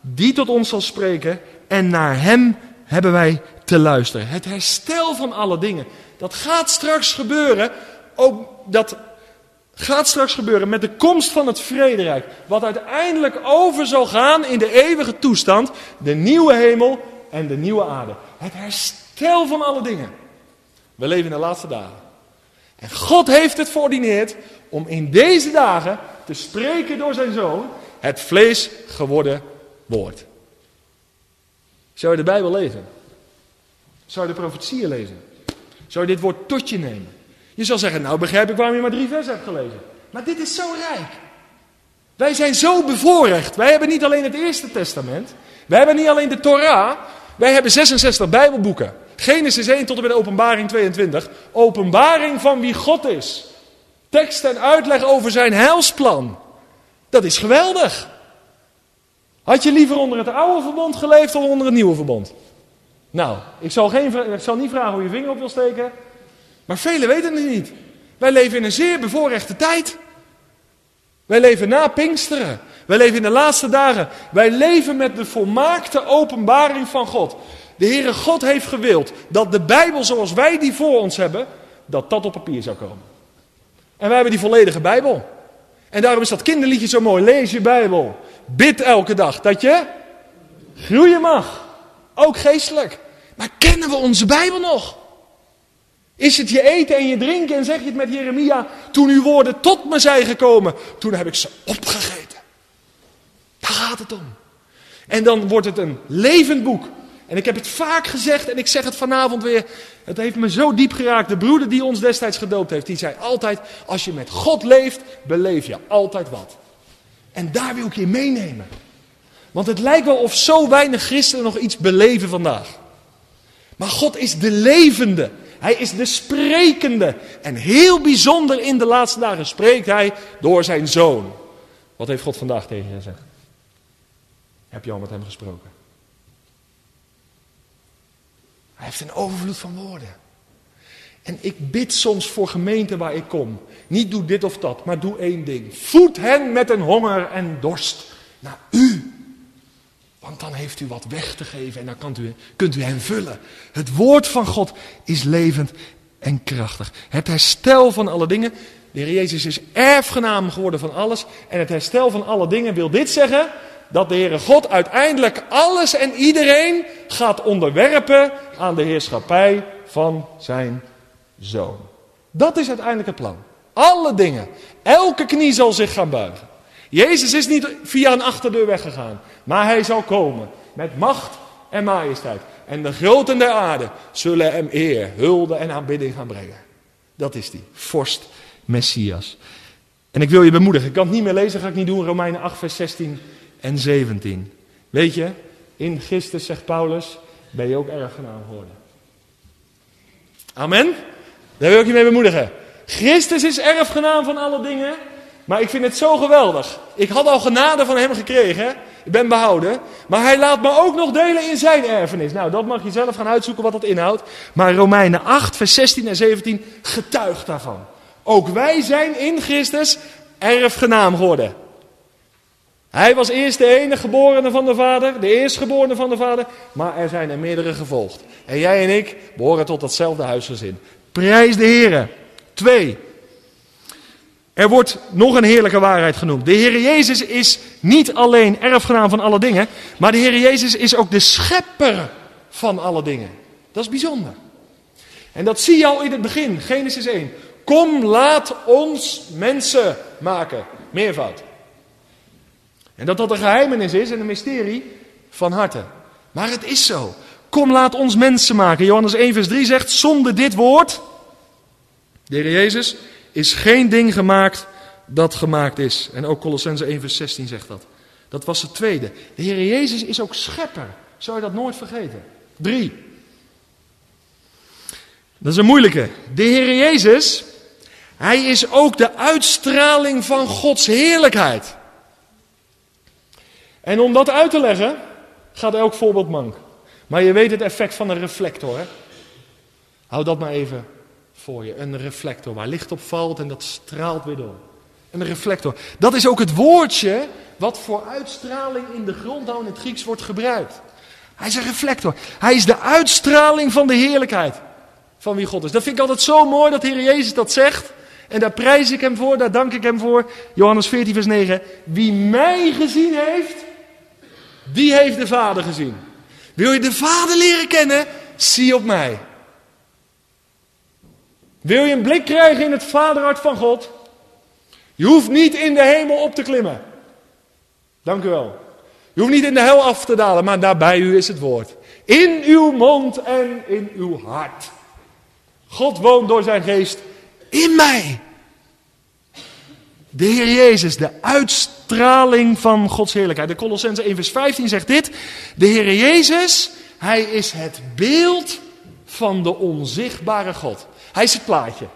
die tot ons zal spreken. En naar hem hebben wij te luisteren. Het herstel van alle dingen, dat gaat straks gebeuren. Ook dat gaat straks gebeuren met de komst van het vrederijk. Wat uiteindelijk over zal gaan in de eeuwige toestand. De nieuwe hemel en de nieuwe aarde. Het herstel van alle dingen. We leven in de laatste dagen. En God heeft het verordineerd om in deze dagen te spreken door zijn zoon. Het vlees geworden woord. Zou je de Bijbel lezen? Zou je de profetieën lezen? Zou je dit woord tot je nemen? Je zal zeggen, nou begrijp ik waarom je maar drie versen hebt gelezen. Maar dit is zo rijk. Wij zijn zo bevoorrecht. Wij hebben niet alleen het Eerste Testament. Wij hebben niet alleen de Torah. Wij hebben 66 Bijbelboeken. Genesis 1 tot en met Openbaring 22. Openbaring van wie God is. Tekst en uitleg over zijn heilsplan. Dat is geweldig. Had je liever onder het oude verbond geleefd of onder het nieuwe verbond? Nou, ik zal, geen, ik zal niet vragen hoe je vinger op wil steken. Maar velen weten het niet. Wij leven in een zeer bevoorrechte tijd. Wij leven na Pinksteren. Wij leven in de laatste dagen. Wij leven met de volmaakte openbaring van God. De Heere God heeft gewild dat de Bijbel zoals wij die voor ons hebben, dat dat op papier zou komen. En wij hebben die volledige Bijbel. En daarom is dat kinderliedje zo mooi. Lees je Bijbel. Bid elke dag dat je groeien mag. Ook geestelijk. Maar kennen we onze Bijbel nog? Is het je eten en je drinken en zeg je het met Jeremia, toen uw woorden tot me zijn gekomen, toen heb ik ze opgegeten. Daar gaat het om. En dan wordt het een levend boek. En ik heb het vaak gezegd en ik zeg het vanavond weer. Het heeft me zo diep geraakt. De broeder die ons destijds gedoopt heeft, die zei altijd, als je met God leeft, beleef je altijd wat. En daar wil ik je meenemen. Want het lijkt wel of zo weinig christenen nog iets beleven vandaag. Maar God is de levende. Hij is de sprekende. En heel bijzonder in de laatste dagen spreekt hij door zijn zoon. Wat heeft God vandaag tegen je gezegd? Heb je al met hem gesproken? Hij heeft een overvloed van woorden. En ik bid soms voor gemeenten waar ik kom. Niet doe dit of dat, maar doe één ding. Voed hen met een honger en dorst naar u. Want dan heeft u wat weg te geven en dan kunt u, kunt u hen vullen. Het woord van God is levend en krachtig. Het herstel van alle dingen. De Heer Jezus is erfgenaam geworden van alles. En het herstel van alle dingen wil dit zeggen. Dat de Heere God uiteindelijk alles en iedereen gaat onderwerpen aan de heerschappij van zijn zoon. Dat is uiteindelijk het plan. Alle dingen. Elke knie zal zich gaan buigen. Jezus is niet via een achterdeur weggegaan, maar hij zal komen met macht en majesteit. En de groten der aarde zullen hem eer, hulde en aanbidding gaan brengen. Dat is die vorst Messias. En ik wil je bemoedigen, ik kan het niet meer lezen, ga ik niet doen, Romeinen 8, vers 16 en 17. Weet je, in Christus, zegt Paulus, ben je ook erfgenaam geworden. Amen? Daar wil ik je mee bemoedigen. Christus is erfgenaam van alle dingen. Maar ik vind het zo geweldig. Ik had al genade van hem gekregen. Ik ben behouden. Maar hij laat me ook nog delen in zijn erfenis. Nou, dat mag je zelf gaan uitzoeken wat dat inhoudt. Maar Romeinen 8, vers 16 en 17 getuigt daarvan. Ook wij zijn in Christus erfgenaam geworden. Hij was eerst de enige geborene van de Vader, de eerstgeborene van de Vader, maar er zijn er meerdere gevolgd. En jij en ik behoren tot datzelfde huisgezin. Prijs de Heer. Twee. Er wordt nog een heerlijke waarheid genoemd. De Heer Jezus is niet alleen erfgenaam van alle dingen, maar de Heer Jezus is ook de schepper van alle dingen. Dat is bijzonder. En dat zie je al in het begin, Genesis 1. Kom, laat ons mensen maken. Meervoud. En dat dat een geheimenis is en een mysterie van harte. Maar het is zo. Kom, laat ons mensen maken. Johannes 1, vers 3 zegt: Zonder dit woord, de Heer Jezus, is geen ding gemaakt dat gemaakt is. En ook Colossense 1, vers 16 zegt dat. Dat was het tweede. De Heer Jezus is ook schepper. Zou je dat nooit vergeten? Drie. Dat is een moeilijke. De Heer Jezus, Hij is ook de uitstraling van Gods heerlijkheid. En om dat uit te leggen, gaat elk voorbeeld mank. Maar je weet het effect van een reflector, hè? Hou dat maar even voor je. Een reflector waar licht op valt en dat straalt weer door. Een reflector. Dat is ook het woordje wat voor uitstraling in de grondhoud in het Grieks wordt gebruikt. Hij is een reflector. Hij is de uitstraling van de heerlijkheid van wie God is. Dat vind ik altijd zo mooi dat Heer Jezus dat zegt. En daar prijs ik hem voor, daar dank ik hem voor. Johannes 14, vers 9. Wie mij gezien heeft, die heeft de Vader gezien. Wil je de Vader leren kennen? Zie op mij. Wil je een blik krijgen in het vaderhart van God? Je hoeft niet in de hemel op te klimmen. Dank u wel. Je hoeft niet in de hel af te dalen, maar daar bij u is het woord. In uw mond en in uw hart. God woont door zijn geest in mij. De Heer Jezus, de uitstraling van Gods heerlijkheid. De Colossense 1 vers 15 zegt dit. De Heer Jezus, Hij is het beeld van de onzichtbare God. Hij is het plaatje.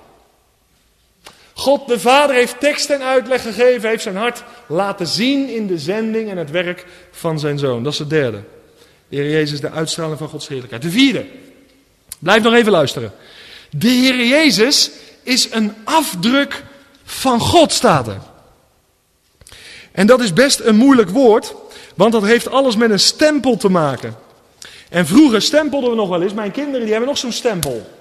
God de Vader heeft tekst en uitleg gegeven, heeft zijn hart laten zien in de zending en het werk van zijn Zoon. Dat is het derde. De Heer Jezus, de uitstraling van Gods heerlijkheid. De vierde. Blijf nog even luisteren. De Heer Jezus is een afdruk van God, staat er. En dat is best een moeilijk woord, want dat heeft alles met een stempel te maken. En vroeger stempelden we nog wel eens, mijn kinderen die hebben nog zo'n stempel.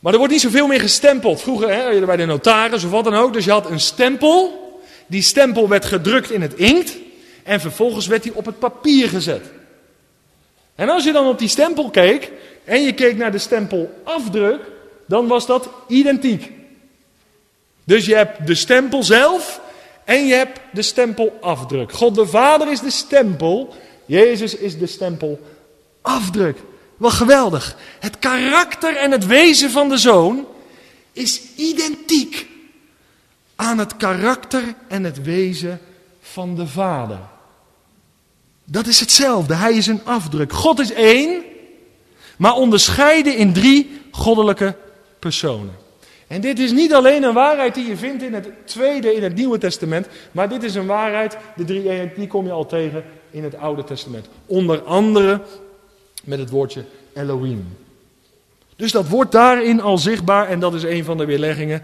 Maar er wordt niet zoveel meer gestempeld. Vroeger hè, bij de notaris of wat dan ook. Dus je had een stempel. Die stempel werd gedrukt in het inkt. En vervolgens werd die op het papier gezet. En als je dan op die stempel keek. En je keek naar de stempelafdruk. Dan was dat identiek. Dus je hebt de stempel zelf. En je hebt de stempelafdruk. God de Vader is de stempel. Jezus is de stempelafdruk. Wat geweldig. Het karakter en het wezen van de zoon is identiek aan het karakter en het wezen van de vader. Dat is hetzelfde. Hij is een afdruk. God is één, maar onderscheiden in drie goddelijke personen. En dit is niet alleen een waarheid die je vindt in het tweede, in het Nieuwe Testament, maar dit is een waarheid, de drie die kom je al tegen in het Oude Testament. Onder andere met het woordje Elohim. Dus dat wordt daarin al zichtbaar en dat is een van de weerleggingen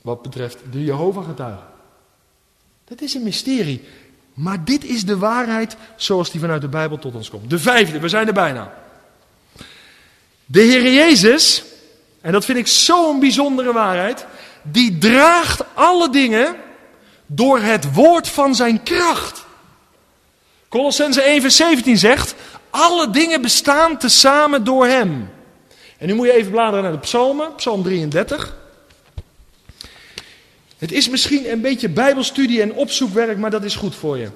wat betreft de Jehovah-getuigen. Dat is een mysterie, maar dit is de waarheid zoals die vanuit de Bijbel tot ons komt. De vijfde, we zijn er bijna. De Heer Jezus, en dat vind ik zo'n bijzondere waarheid, die draagt alle dingen door het woord van zijn kracht. Colossense 1 vers 17 zegt, alle dingen bestaan tezamen door Hem. En nu moet je even bladeren naar de psalmen, psalm 33. Het is misschien een beetje bijbelstudie en opzoekwerk, maar dat is goed voor je.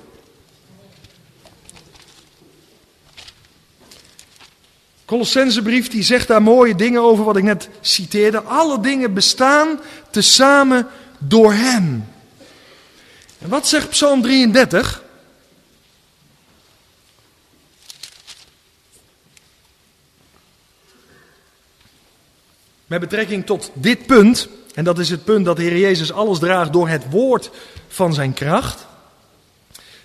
Colossensebrief die zegt daar mooie dingen over wat ik net citeerde. Alle dingen bestaan tezamen door Hem. En wat zegt Psalm 33? Met betrekking tot dit punt, en dat is het punt dat de Heer Jezus alles draagt door het woord van zijn kracht.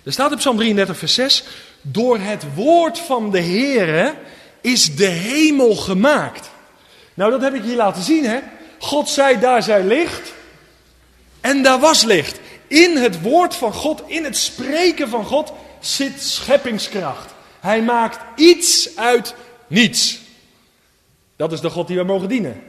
Er staat in Psalm 33, vers 6: Door het woord van de Heer is de hemel gemaakt. Nou, dat heb ik hier laten zien, hè? God zei: daar zij licht. En daar was licht. In het woord van God, in het spreken van God, zit scheppingskracht. Hij maakt iets uit niets. Dat is de God die wij mogen dienen.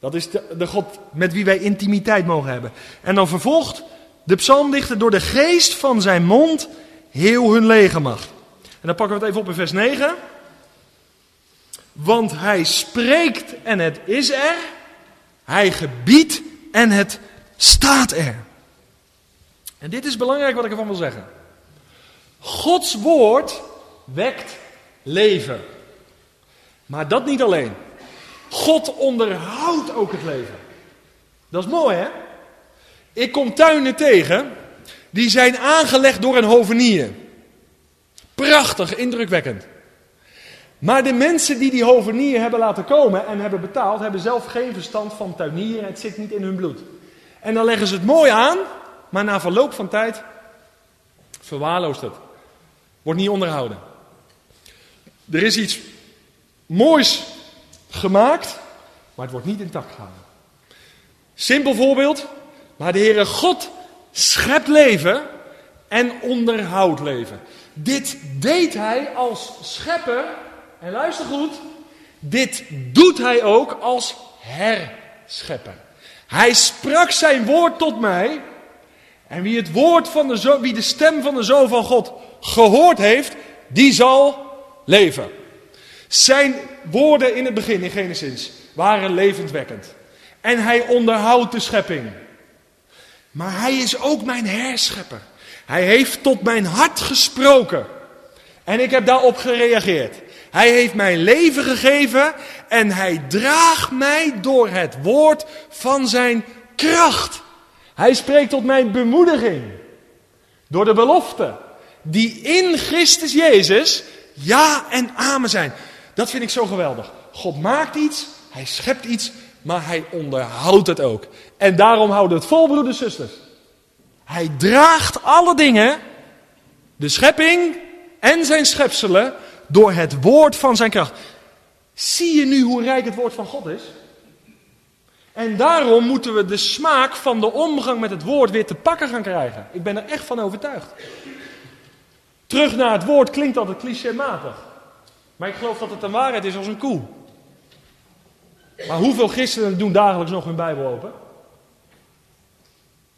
Dat is de, God met wie wij intimiteit mogen hebben. En dan vervolgt de psalmdichter door de geest van zijn mond heel hun legermacht. En dan pakken we het even op in vers 9. Want hij spreekt en het is er. Hij gebiedt en het staat er. En dit is belangrijk wat ik ervan wil zeggen. Gods woord wekt leven. Maar dat niet alleen. God onderhoudt ook het leven. Dat is mooi, hè? Ik kom tuinen tegen die zijn aangelegd door een hovenier. Prachtig, indrukwekkend. Maar de mensen die die hovenier hebben laten komen en hebben betaald, hebben zelf geen verstand van tuinieren. Het zit niet in hun bloed. En dan leggen ze het mooi aan, maar na verloop van tijd verwaarloost het. Wordt niet onderhouden. Er is iets moois gemaakt, maar het wordt niet intact gehouden. Simpel voorbeeld, maar de Heere God schept leven en onderhoudt leven. Dit deed hij als schepper, en luister goed, dit doet hij ook als herschepper. Hij sprak zijn woord tot mij. En wie het woord van de wie de stem van de Zoon van God gehoord heeft, die zal leven. Zijn woorden in het begin in Genesis waren levendwekkend. En hij onderhoudt de schepping. Maar hij is ook mijn herschepper. Hij heeft tot mijn hart gesproken. En ik heb daarop gereageerd. Hij heeft mij leven gegeven en hij draagt mij door het woord van zijn kracht. Hij spreekt tot mijn bemoediging. Door de belofte die in Christus Jezus ja en amen zijn. Dat vind ik zo geweldig. God maakt iets, hij schept iets, maar hij onderhoudt het ook. En daarom houden we het vol, broeders en zusters. Hij draagt alle dingen, de schepping en zijn schepselen, door het woord van zijn kracht. Zie je nu hoe rijk het woord van God is? En daarom moeten we de smaak van de omgang met het woord weer te pakken gaan krijgen. Ik ben er echt van overtuigd. Terug naar het woord klinkt altijd clichématig. Maar ik geloof dat het een waarheid is als een koe. Maar hoeveel christenen doen dagelijks nog hun Bijbel open?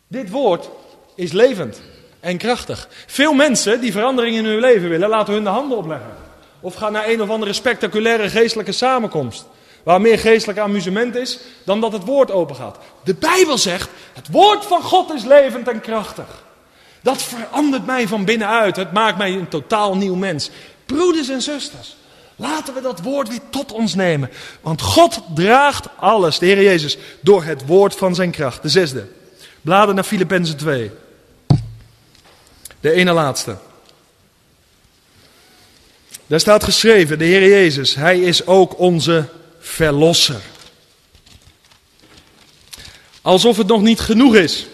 Dit woord is levend en krachtig. Veel mensen die verandering in hun leven willen, laten hun de handen opleggen. Of gaan naar een of andere spectaculaire geestelijke samenkomst. Waar meer geestelijk amusement is dan dat het woord open gaat. De Bijbel zegt, het woord van God is levend en krachtig. Dat verandert mij van binnenuit. Het maakt mij een totaal nieuw mens. Broeders en zusters, laten we dat woord weer tot ons nemen. Want God draagt alles, de Heer Jezus, door het woord van zijn kracht. De zesde. Bladen naar Filippenzen 2. De ene laatste. Daar staat geschreven, de Heer Jezus, Hij is ook onze verlosser. Alsof het nog niet genoeg is,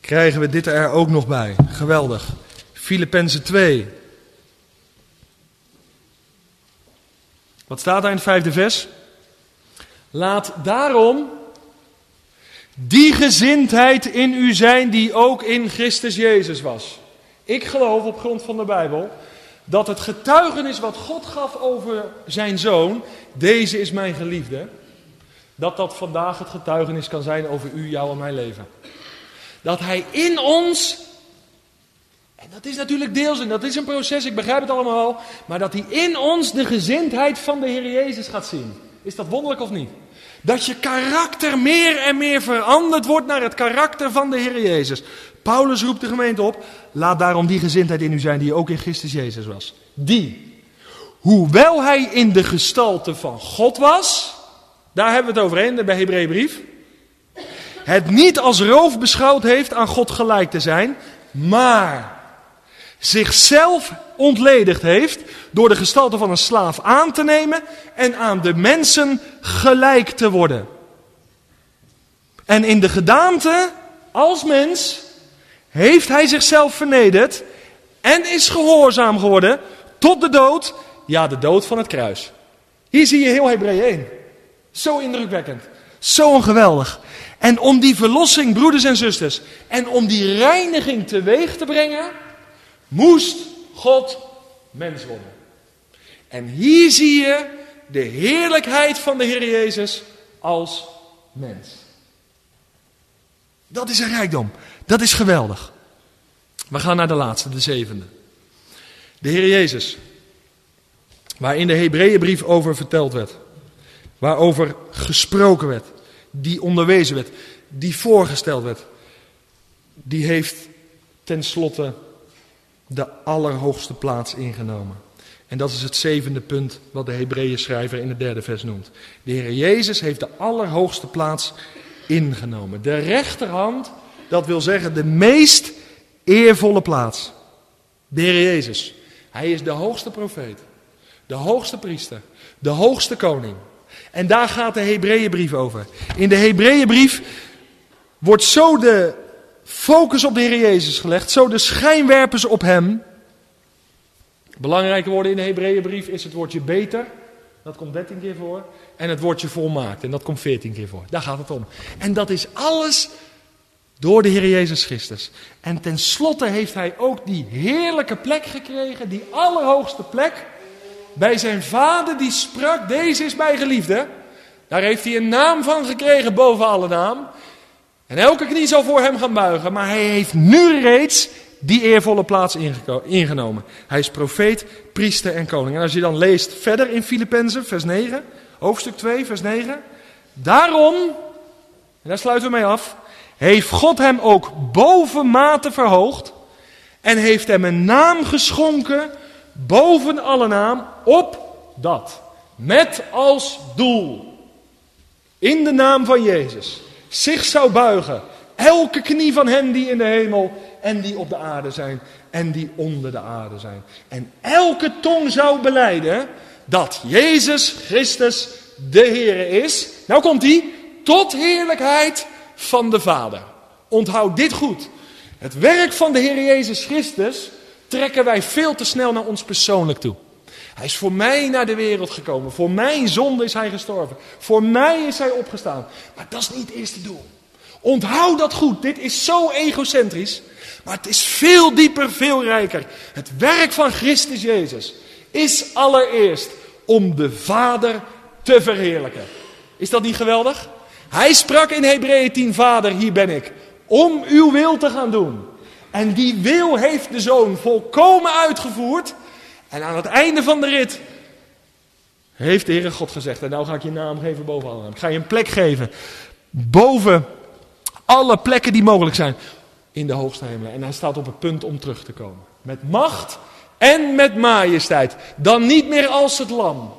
krijgen we dit er ook nog bij. Geweldig. Filippenzen 2. Wat staat daar in het vijfde vers? Laat daarom die gezindheid in u zijn die ook in Christus Jezus was. Ik geloof op grond van de Bijbel dat het getuigenis wat God gaf over zijn zoon, deze is mijn geliefde, dat dat vandaag het getuigenis kan zijn over u, jou en mijn leven. Dat hij in ons, en dat is natuurlijk deels en dat is een proces, ik begrijp het allemaal maar dat hij in ons de gezindheid van de Heer Jezus gaat zien. Is dat wonderlijk of niet? Dat je karakter meer en meer veranderd wordt naar het karakter van de Heer Jezus. Paulus roept de gemeente op, laat daarom die gezindheid in u zijn die ook in Christus Jezus was. Die. hoewel hij in de gestalte van God was, daar hebben we het over in de Hebreeënbrief, het niet als roof beschouwd heeft aan God gelijk te zijn, maar zichzelf ontledigd heeft door de gestalte van een slaaf aan te nemen en aan de mensen gelijk te worden. En in de gedaante als mens heeft hij zichzelf vernederd en is gehoorzaam geworden tot de dood, ja de dood van het kruis. Hier zie je heel Hebreeën 1. Zo indrukwekkend, zo geweldig. En om die verlossing, broeders en zusters, en om die reiniging teweeg te brengen, moest God mens worden. En hier zie je de heerlijkheid van de Heer Jezus als mens. Dat is een rijkdom. Dat is geweldig. We gaan naar de laatste, de zevende. De Heer Jezus. Waar in de Hebreeënbrief over verteld werd. Waarover gesproken werd. Die onderwezen werd. Die voorgesteld werd. Die heeft tenslotte de allerhoogste plaats ingenomen. En dat is het zevende punt wat de Hebreeën schrijver in het derde vers noemt. De Heer Jezus heeft de allerhoogste plaats ingenomen. De rechterhand, dat wil zeggen de meest eervolle plaats. De Heer Jezus. Hij is de hoogste profeet, de hoogste priester, de hoogste koning. En daar gaat de Hebreeënbrief over. In de Hebreeënbrief wordt zo de focus op de Heer Jezus gelegd, zo de schijnwerpers op Hem. Belangrijke woorden in de Hebreeënbrief is het woordje beter, dat komt 13 keer voor, en het woordje volmaakt, en dat komt 14 keer voor. Daar gaat het om. En dat is alles door de Heer Jezus Christus. En tenslotte heeft Hij ook die heerlijke plek gekregen, die allerhoogste plek, bij zijn vader die sprak, deze is mijn geliefde. Daar heeft hij een naam van gekregen boven alle naam. En elke knie zal voor hem gaan buigen, maar hij heeft nu reeds die eervolle plaats ingenomen. Hij is profeet, priester en koning. En als je dan leest verder in Filippenzen, vers 9, hoofdstuk 2, vers 9. Daarom, en daar sluiten we mee af, heeft God hem ook bovenmate verhoogd en heeft hem een naam geschonken boven alle naam op dat. Met als doel, in de naam van Jezus, zich zou buigen. Elke knie van hen die in de hemel en die op de aarde zijn en die onder de aarde zijn. En elke tong zou beleiden dat Jezus Christus de Heer is. Nou komt hij, tot heerlijkheid van de Vader. Onthoud dit goed. Het werk van de Heer Jezus Christus trekken wij veel te snel naar ons persoonlijk toe. Hij is voor mij naar de wereld gekomen. Voor mijn zonde is hij gestorven. Voor mij is hij opgestaan. Maar dat is niet het eerste doel. Onthoud dat goed. Dit is zo egocentrisch. Maar het is veel dieper, veel rijker. Het werk van Christus Jezus is allereerst om de Vader te verheerlijken. Is dat niet geweldig? Hij sprak in Hebreeën 10, Vader, hier ben ik, om uw wil te gaan doen. En die wil heeft de zoon volkomen uitgevoerd. En aan het einde van de rit heeft de Heere God gezegd, en nou ga ik je naam geven boven alle naam. Ik ga je een plek geven boven alle plekken die mogelijk zijn in de hoogste hemelen. En hij staat op het punt om terug te komen. Met macht en met majesteit. Dan niet meer als het lam,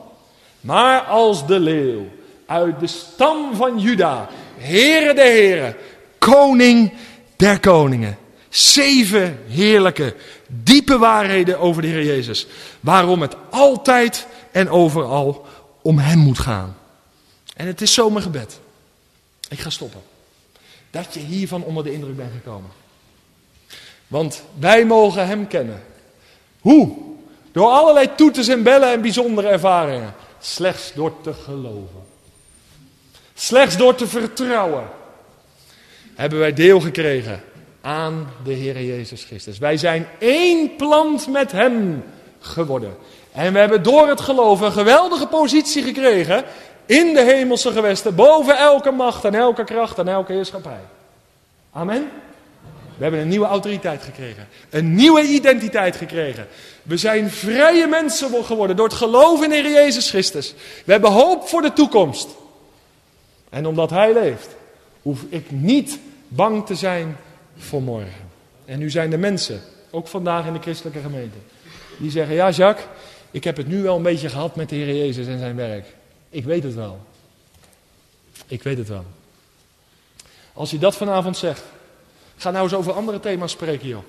maar als de leeuw. Uit de stam van Juda. Heere de heren. Koning der koningen. Zeven heerlijke, diepe waarheden over de Heer Jezus. Waarom het altijd en overal om Hem moet gaan. En het is zo mijn gebed. Ik ga stoppen. Dat je hiervan onder de indruk bent gekomen. Want wij mogen Hem kennen. Hoe? Door allerlei toeters en bellen en bijzondere ervaringen. Slechts door te geloven. Slechts door te vertrouwen. Hebben wij deel gekregen aan de Heer Jezus Christus. Wij zijn één plant met Hem geworden. En we hebben door het geloof een geweldige positie gekregen in de hemelse gewesten, boven elke macht en elke kracht en elke heerschappij. Amen. We hebben een nieuwe autoriteit gekregen. Een nieuwe identiteit gekregen. We zijn vrije mensen geworden door het geloof in de Heer Jezus Christus. We hebben hoop voor de toekomst. En omdat Hij leeft, hoef ik niet bang te zijn voor morgen. En nu zijn de mensen, ook vandaag in de christelijke gemeente, die zeggen: Ja, Jacques, ik heb het nu wel een beetje gehad met de Heer Jezus en zijn werk. Ik weet het wel. Ik weet het wel. Als je dat vanavond zegt, ga nou eens over andere thema's spreken, joh.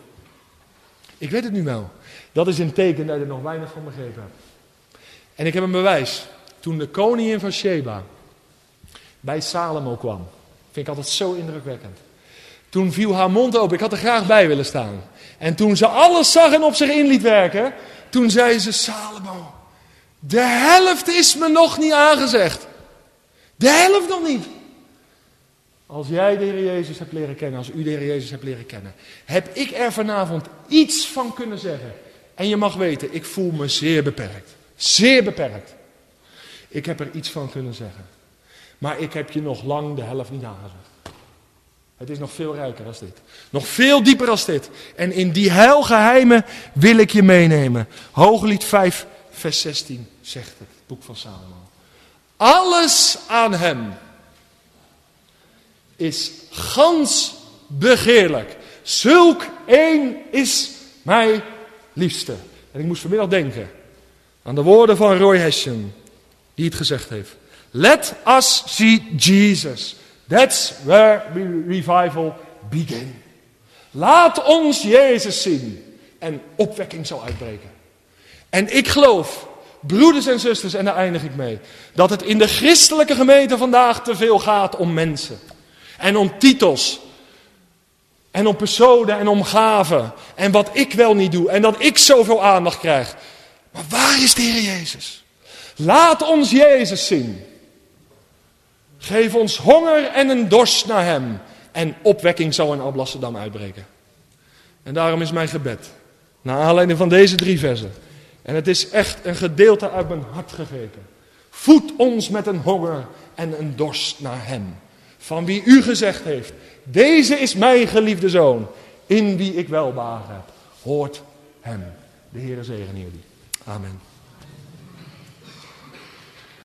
Ik weet het nu wel. Dat is een teken dat je er nog weinig van begrepen hebt. En ik heb een bewijs. Toen de koningin van Sheba bij Salomo kwam, vind ik altijd zo indrukwekkend. Toen viel haar mond open. Ik had er graag bij willen staan. En toen ze alles zag en op zich in liet werken, toen zei ze: Salomo, de helft is me nog niet aangezegd. De helft nog niet. Als jij de Heer Jezus hebt leren kennen, als u de Heer Jezus hebt leren kennen, heb ik er vanavond iets van kunnen zeggen. En je mag weten, ik voel me zeer beperkt. Zeer beperkt. Ik heb er iets van kunnen zeggen. Maar ik heb je nog lang de helft niet aangezegd. Het is nog veel rijker als dit. Nog veel dieper als dit. En in die heilgeheimen wil ik je meenemen. Hooglied 5, vers 16 zegt het, boek van Salomo. Alles aan hem is gans begeerlijk. Zulk één is mij liefste. En ik moest vanmiddag denken aan de woorden van Roy Hession, die het gezegd heeft. Let us see Jesus. That's where revival begin. Laat ons Jezus zien. En opwekking zal uitbreken. En ik geloof, broeders en zusters, en daar eindig ik mee, dat het in de christelijke gemeente vandaag te veel gaat om mensen. En om titels. En om personen en om gaven. En wat ik wel niet doe. En dat ik zoveel aandacht krijg. Maar waar is de Heer Jezus? Laat ons Jezus zien. Geef ons honger en een dorst naar Hem. En opwekking zal in Alblasserdam uitbreken. En daarom is mijn gebed. Naar aanleiding van deze drie versen. En het is echt een gedeelte uit mijn hart gegrepen. Voed ons met een honger en een dorst naar Hem. Van wie u gezegd heeft, deze is mijn geliefde zoon, in wie ik welbehagen heb. Hoort hem. De Heere zegen jullie. Amen.